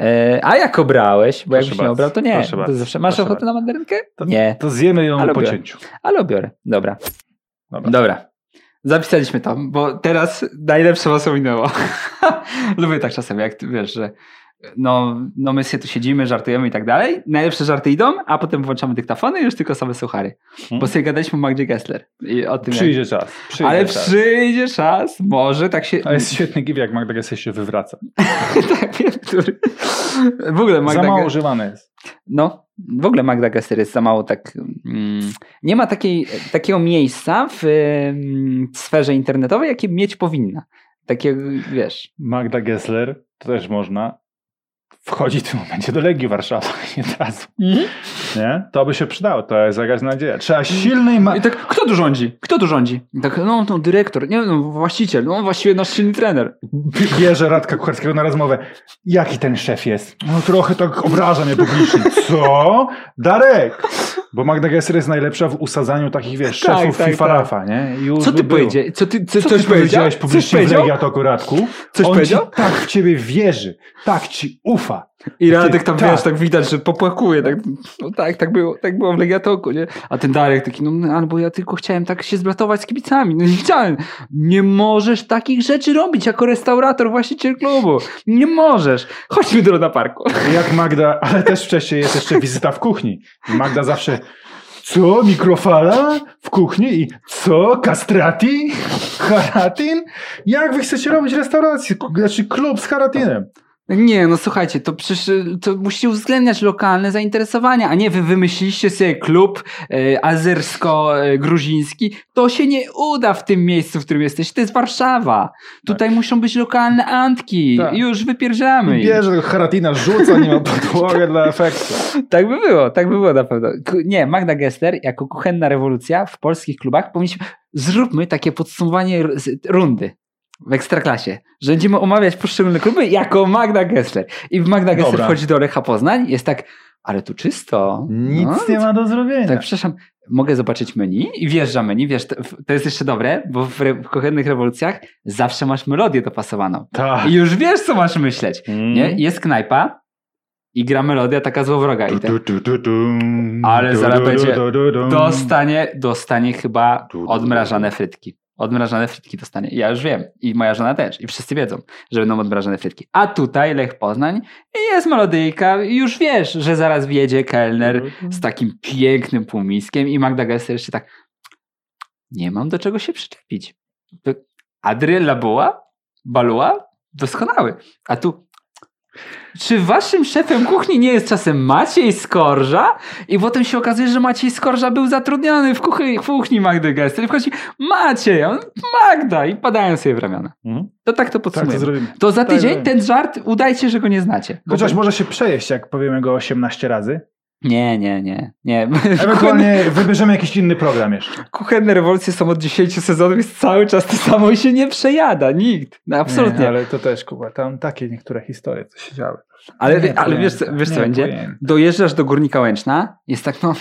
E, a jak obrałeś? Bo Proszę jakbyś nie obrał, to nie. To bardzo, zawsze masz ochotę bardzo. na mandarynkę? To, Nie, To zjemy ją Ale po biorę. cięciu. ale obiorę. Dobra. Dobra. Dobra. Zapisaliśmy to, bo teraz najlepsze was ominęło. Lubię tak czasem, jak ty wiesz, że no, no my sobie tu siedzimy, żartujemy i tak dalej. Najlepsze żarty idą, a potem włączamy dyktafony i już tylko same suchary. Bo sobie gadaliśmy o Magdzie Gessler. I o tym, jak... Przyjdzie czas. Przyjdzie Ale czas. przyjdzie czas, może tak się... A jest świetny gif, jak Magda Gessler się wywraca. tak, wiem, który... W ogóle Magda Za mało używany jest. No, w ogóle Magda Gessler jest za mało tak. Mm, nie ma takiej, takiego miejsca w mm, sferze internetowej, jakie mieć powinna. Takiego, wiesz. Magda Gessler, to też można, wchodzi w tym momencie do Legii Warszawa od razu. Nie? To by się przydało, to jest jakaś nadzieja. Trzeba silnej ma... I tak, kto tu rządzi? Kto tu rządzi? I tak, no, to dyrektor, nie, no, właściciel, no, właściwie nasz silny trener. Bierze Radka Kucharskiego na rozmowę. Jaki ten szef jest? No trochę tak obraża mnie publicznie. Co? Darek! Bo Magda Gessler jest najlepsza w usadzaniu takich, wiesz, Tak, szefów tak, FIFA tak. Rafa, nie? Już Co ty powiedziałeś? Co ty, co, Co coś ty powiedziałeś Coś publicznie w powiedział? Legia Toku Radku? Coś On powiedział? Tak w ciebie wierzy, tak ci ufa. I Radek tam, Tak. wiesz, tak widać, że popłakuje. Tak, no tak, tak było, tak było w Legiatoku, nie? A ten Darek taki, no no, albo ja tylko chciałem tak się zblatować z kibicami. No nie chciałem. Nie możesz takich rzeczy robić jako restaurator, właściciel klubu. Nie możesz. Chodźmy do Luna Parku. Jak Magda, ale też wcześniej jest jeszcze wizyta w kuchni. Magda zawsze, co, mikrofala w kuchni i co, kastrati, haratin? Jak wy chcecie robić restaurację, znaczy klub z haratinem? Nie, no słuchajcie, to przecież y, to musicie uwzględniać lokalne zainteresowania, a nie wy wymyśliliście sobie klub e, azersko-gruziński. To się nie uda w tym miejscu, w którym jesteś. To jest Warszawa. Tutaj muszą być lokalne antki. Tak. Już wypierdzielamy. ich. Bierze tego haratina, rzuca, nie ma podłogę dla efektu. Tak by było, tak by było na pewno. Nie, Magda Gessler jako kuchenna rewolucja w polskich klubach powinniśmy, zróbmy takie podsumowanie rundy w Ekstraklasie, że będziemy omawiać poszczególne kluby jako Magda Gessler. I Magda Gessler Dobra. wchodzi do Lecha Poznań, jest tak, ale tu czysto. Nic No, nie ma do zrobienia. Tak, przepraszam, mogę zobaczyć menu i wjeżdża menu, wiesz, to, to jest jeszcze dobre, bo w, re, w kuchennych rewolucjach zawsze masz melodię dopasowaną. Tak. I już wiesz, co masz myśleć. Mm. Nie? Jest knajpa i gra melodia taka złowroga. I tak. Ale zaraz będzie-. Dostanie, dostanie chyba odmrażane frytki. Odmrażane frytki dostanie. Ja już wiem. I moja żona też. I wszyscy wiedzą, że będą odmrażane frytki. A tutaj Lech Poznań jest melodyjka i już wiesz, że zaraz wjedzie kelner z takim pięknym półmiskiem i Magda Gessler jeszcze tak nie mam do czego się przyczepić. To Adriella Buła? Baluła? Doskonały. A tu czy waszym szefem kuchni nie jest czasem Maciej Skorża? I potem się okazuje, że Maciej Skorża był zatrudniony w kuchni, w kuchni Magdy Gessler. I wchodzi Maciej, on Magda i padają sobie w ramiona. Mhm. To tak to Tak to podsumujemy. to za Tak, tydzień tak. ten żart udajcie, że go nie znacie. Chociaż może się przejeść, jak powiemy go 18 razy. Nie, nie, nie. nie. Ewentualnie wybierzemy jakiś inny program jeszcze. Kuchenne rewolucje są od 10 sezonów, jest cały czas to samo i się nie przejada. Nikt. No, absolutnie. Nie, ale ale to też, Kuba, tam takie niektóre historie, co się działy. ale, Nie wiesz, co- pojęcia, wiesz co będzie? Dojeżdżasz do Górnika Łęczna, jest tak, no,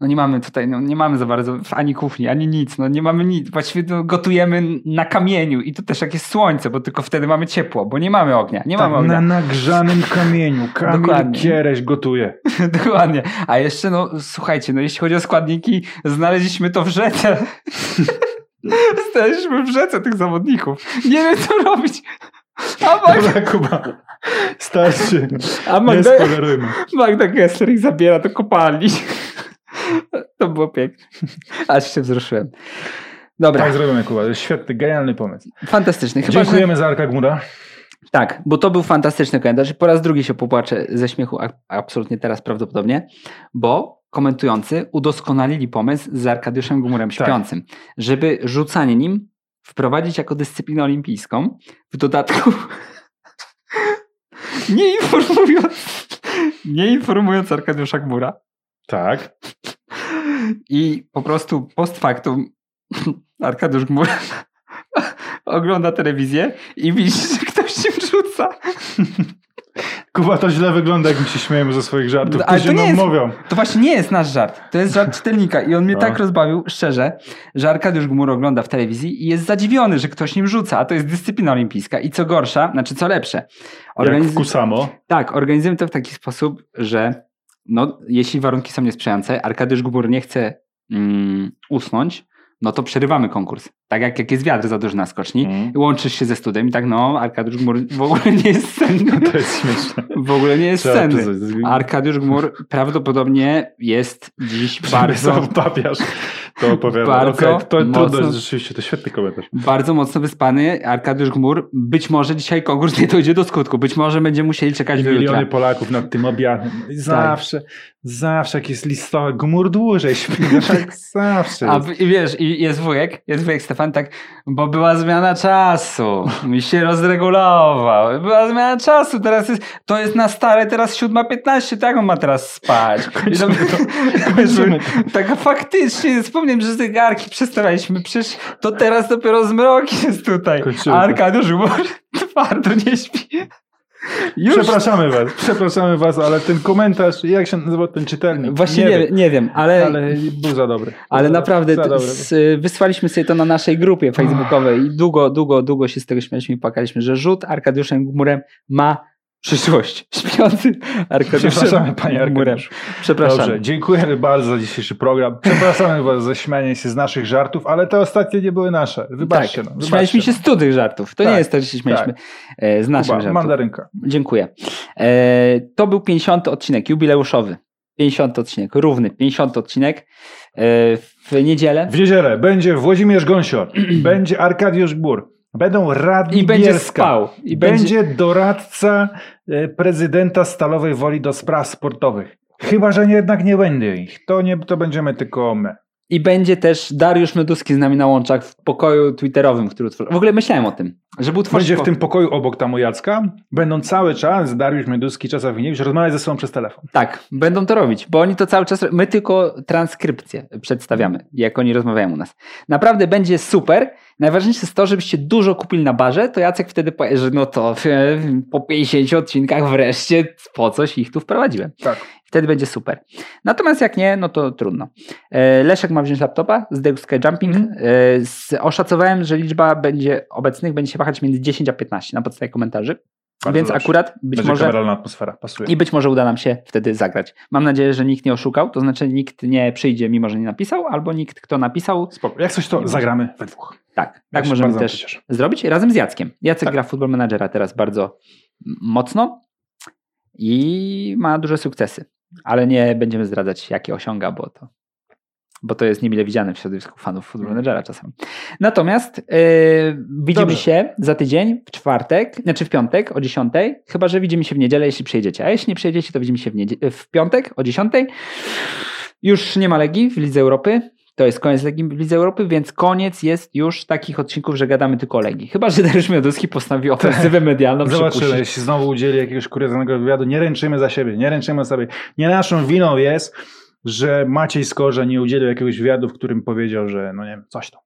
no nie mamy tutaj, no nie mamy za bardzo ani kuchni, ani nic, no nie mamy nic. Właściwie to gotujemy na kamieniu i to też jak jest słońce, bo tylko wtedy mamy ciepło, bo nie mamy ognia. Nie Tak, mamy ognia. na nagrzanym kamieniu. Kamil Dokładnie. Kiereś gotuje. Dokładnie. A jeszcze, no słuchajcie, no jeśli chodzi o składniki, znaleźliśmy to w rzece. Znaleźliśmy w rzece tych zawodników. Nie wiem, co robić. A Magda, Dobra, Kuba. Starczy. a Nie Magda, spoilerujmy. Magda Gessler ich zabiera do kopalni. To było piękne. Aż się wzruszyłem. Dobra, Tak zrobimy, Kuba. To jest świetny, genialny pomysł. fantastyczny. Chyba, że, Dziękujemy za Arka Gmura. tak, bo to był fantastyczny komentarz. Po raz drugi się popłaczę ze śmiechu, a- absolutnie teraz prawdopodobnie, bo komentujący udoskonalili pomysł z Arkadiuszem Gumurem Tak. śpiącym, żeby rzucanie nim wprowadzić jako dyscyplinę olimpijską, w dodatku nie informując, nie informując Arkadiusza Gmura Tak. I po prostu post factum Arkadiusz Gmur ogląda telewizję i widzi, że ktoś nim rzuca. Kuba, to źle wygląda, jak my się śmiejemy ze swoich żartów. Ale to nie jest- mówią. To właśnie nie jest nasz żart. To jest żart czytelnika i on mnie No. tak rozbawił, szczerze, że Arkadiusz Gmur ogląda w telewizji i jest zadziwiony, że ktoś nim rzuca, a to jest dyscyplina olimpijska. I co gorsza, znaczy co lepsze, Jak organiz- w Kusamo. tak, organizujemy to w taki sposób, że no, jeśli warunki są niesprzyjające, Arkadiusz Gmur nie chce mm, usnąć, no to przerywamy konkurs. Tak jak, jak jest wiatr za duży na skoczni. Mm. Łączysz się ze studem i tak, no, Arkadiusz Gmur w ogóle nie jest senny. To jest śmieszne. W ogóle nie jest Trzeba senny. Arkadiusz Gmur prawdopodobnie jest dziś bardzo, Papiarz to opowiada. Bardzo Okej, to mocno- trudno, rzeczywiście, to świetny komentarz. bardzo mocno wyspany. Arkadiusz Gmur, być może dzisiaj konkurs nie dojdzie do skutku. Być może będziemy musieli czekać do Miliony jutra. Polaków nad tym obiadem. Zawsze, zawsze jak jest lista gmur dłużej śpi. Tak zawsze. A wiesz, i jest wujek, jest wujek Stefan, tak, bo była zmiana czasu, mi się rozregulował, była zmiana czasu, teraz jest, to jest na stare, teraz 7.15, tak on ma teraz spać. Kończymy to. Kończymy to. Tak faktycznie, wspomniałem, że zegarki przestawialiśmy, przecież to teraz dopiero zmrok jest tutaj, Kończymy. Arkadiusz Gmur twardo nie śpi. Już Przepraszamy was, przepraszamy was, ale ten komentarz, jak się nazywa ten czytelnik? Właśnie nie, wiem, nie wiem, ale, ale, Ale był za dobry. Był za- naprawdę za dobry. s, wysłaliśmy sobie to na naszej grupie facebookowej i długo, długo, długo się z tego śmialiśmy i płakaliśmy, że rzut Arkadiuszem Gmurem ma przyszłość. Śpiący Arkadiusz. Przepraszamy panie Arkadiuszu. Przepraszam. Dobrze, dziękujemy bardzo za dzisiejszy program. Przepraszamy bardzo za śmianie się z naszych żartów, ale te ostatnie nie były nasze. Wybaczcie tak, nam. Wybaczcie Śmialiśmy się nam. z cudzych żartów. To Tak, nie jest tak, że się śmialiśmy tak. e, z naszych Kuba, żartów. mandarynka. Dziękuję. E, to był 50 odcinek, jubileuszowy. 50 odcinek, równy 50 odcinek e, w niedzielę. W niedzielę będzie Włodzimierz Gąsior, będzie Arkadiusz Bur, będą radni I będzie Bierska, spał. I będzie, będzie doradca e, prezydenta Stalowej Woli do spraw sportowych. Chyba, że jednak nie będzie ich. To, nie, to będziemy tylko my. I będzie też Dariusz Meduski z nami na łączach w pokoju twitterowym, który utworzył. W ogóle myślałem o tym, żeby utworzyć... Będzie w tym pokoju obok tamu Jacka, będą cały czas Dariusz Mioduski, Czesław Winiewicz rozmawiać ze sobą przez telefon. Tak, będą to robić, bo oni to cały czas. My tylko transkrypcję przedstawiamy, jak oni rozmawiają u nas. Naprawdę będzie super. Najważniejsze jest to, żebyście dużo kupili na barze, to Jacek wtedy powie, że no to po 50 odcinkach wreszcie po coś ich tu wprowadziłem. Tak. Wtedy będzie super. Natomiast jak nie, no to trudno. E, Leszek ma wziąć laptopa z Deus Sky Jumping. Z- Oszacowałem, że liczba będzie obecnych będzie się wahać między 10 a 15 na podstawie komentarzy. Bardzo Więc dobrze. akurat być Będzie może. kameralna atmosfera, pasuje. I być może uda nam się wtedy zagrać. Mam nadzieję, że nikt nie oszukał, to znaczy nikt nie przyjdzie, mimo że nie napisał, albo nikt, kto napisał. Spoko. Jak coś to zagramy we dwóch. Tak, Ja tak możemy też zrobić razem z Jackiem. Jacek Tak. gra Football Managera teraz bardzo mocno i ma duże sukcesy, ale nie będziemy zdradzać, jakie osiąga, bo to, bo to jest niemile widziane w środowisku fanów Football Managera czasem. Natomiast yy, widzimy Dobrze. się za tydzień w czwartek, znaczy w piątek o 10, chyba że widzimy się w niedzielę, jeśli przyjedziecie. A jeśli nie przyjedziecie, to widzimy się w, w piątek o 10. Już nie ma Legii w Lidze Europy. To jest koniec Legii w Lidze Europy, więc koniec jest już takich odcinków, że gadamy tylko o Legii. Chyba, że Dariusz Mioduski postanowił ofensywę medialną Zobaczymy, jeśli znowu udzieli jakiegoś kuriozalnego wywiadu, nie ręczymy za siebie, nie ręczymy sobie. Nie naszą winą jest, że Maciej Skorza nie udzielił jakiegoś wywiadu, w którym powiedział, że no nie wiem, coś tam.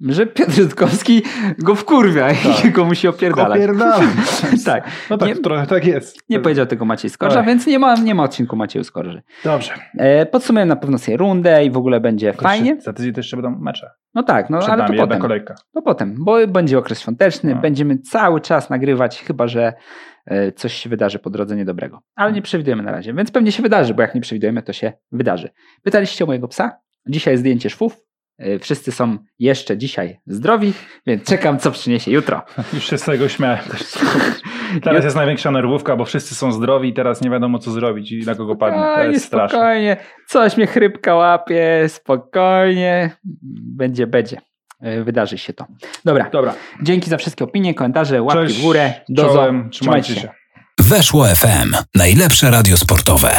Że Piotr Rutkowski go wkurwia Tak. i go musi opierdalać. Tak. No tak, Nie- trochę tak jest. Nie powiedział tego Maciej Skorża, Oj. więc nie ma, nie ma odcinku Macieju Skorży. Dobrze. E, podsumujemy na pewno sobie rundę i w ogóle będzie fajnie. Za tydzień też jeszcze będą mecze. No tak, no Przed ale to nami potem. kolejka. To potem, bo będzie okres świąteczny, No. będziemy cały czas nagrywać, chyba że coś się wydarzy po drodze niedobrego. Ale nie przewidujemy na razie, więc pewnie się wydarzy, bo jak nie przewidujemy, to się wydarzy. Pytaliście o mojego psa? Dzisiaj zdjęcie szwów. E, Wszyscy są jeszcze dzisiaj zdrowi, więc czekam, co przyniesie jutro. Już się z tego śmiałem. Teraz jest największa nerwówka, bo wszyscy są zdrowi i teraz nie wiadomo co zrobić i na kogo padnie. To Spokojnie, jest straszne. spokojnie. Coś mnie chrypka łapie, spokojnie. Będzie, będzie. E, Wydarzy się to. Dobra, Dobra, dzięki za wszystkie opinie, komentarze, łapki cześć, w górę. Do czołem, zo- trzymajcie się. Weszło FM. Najlepsze radio sportowe.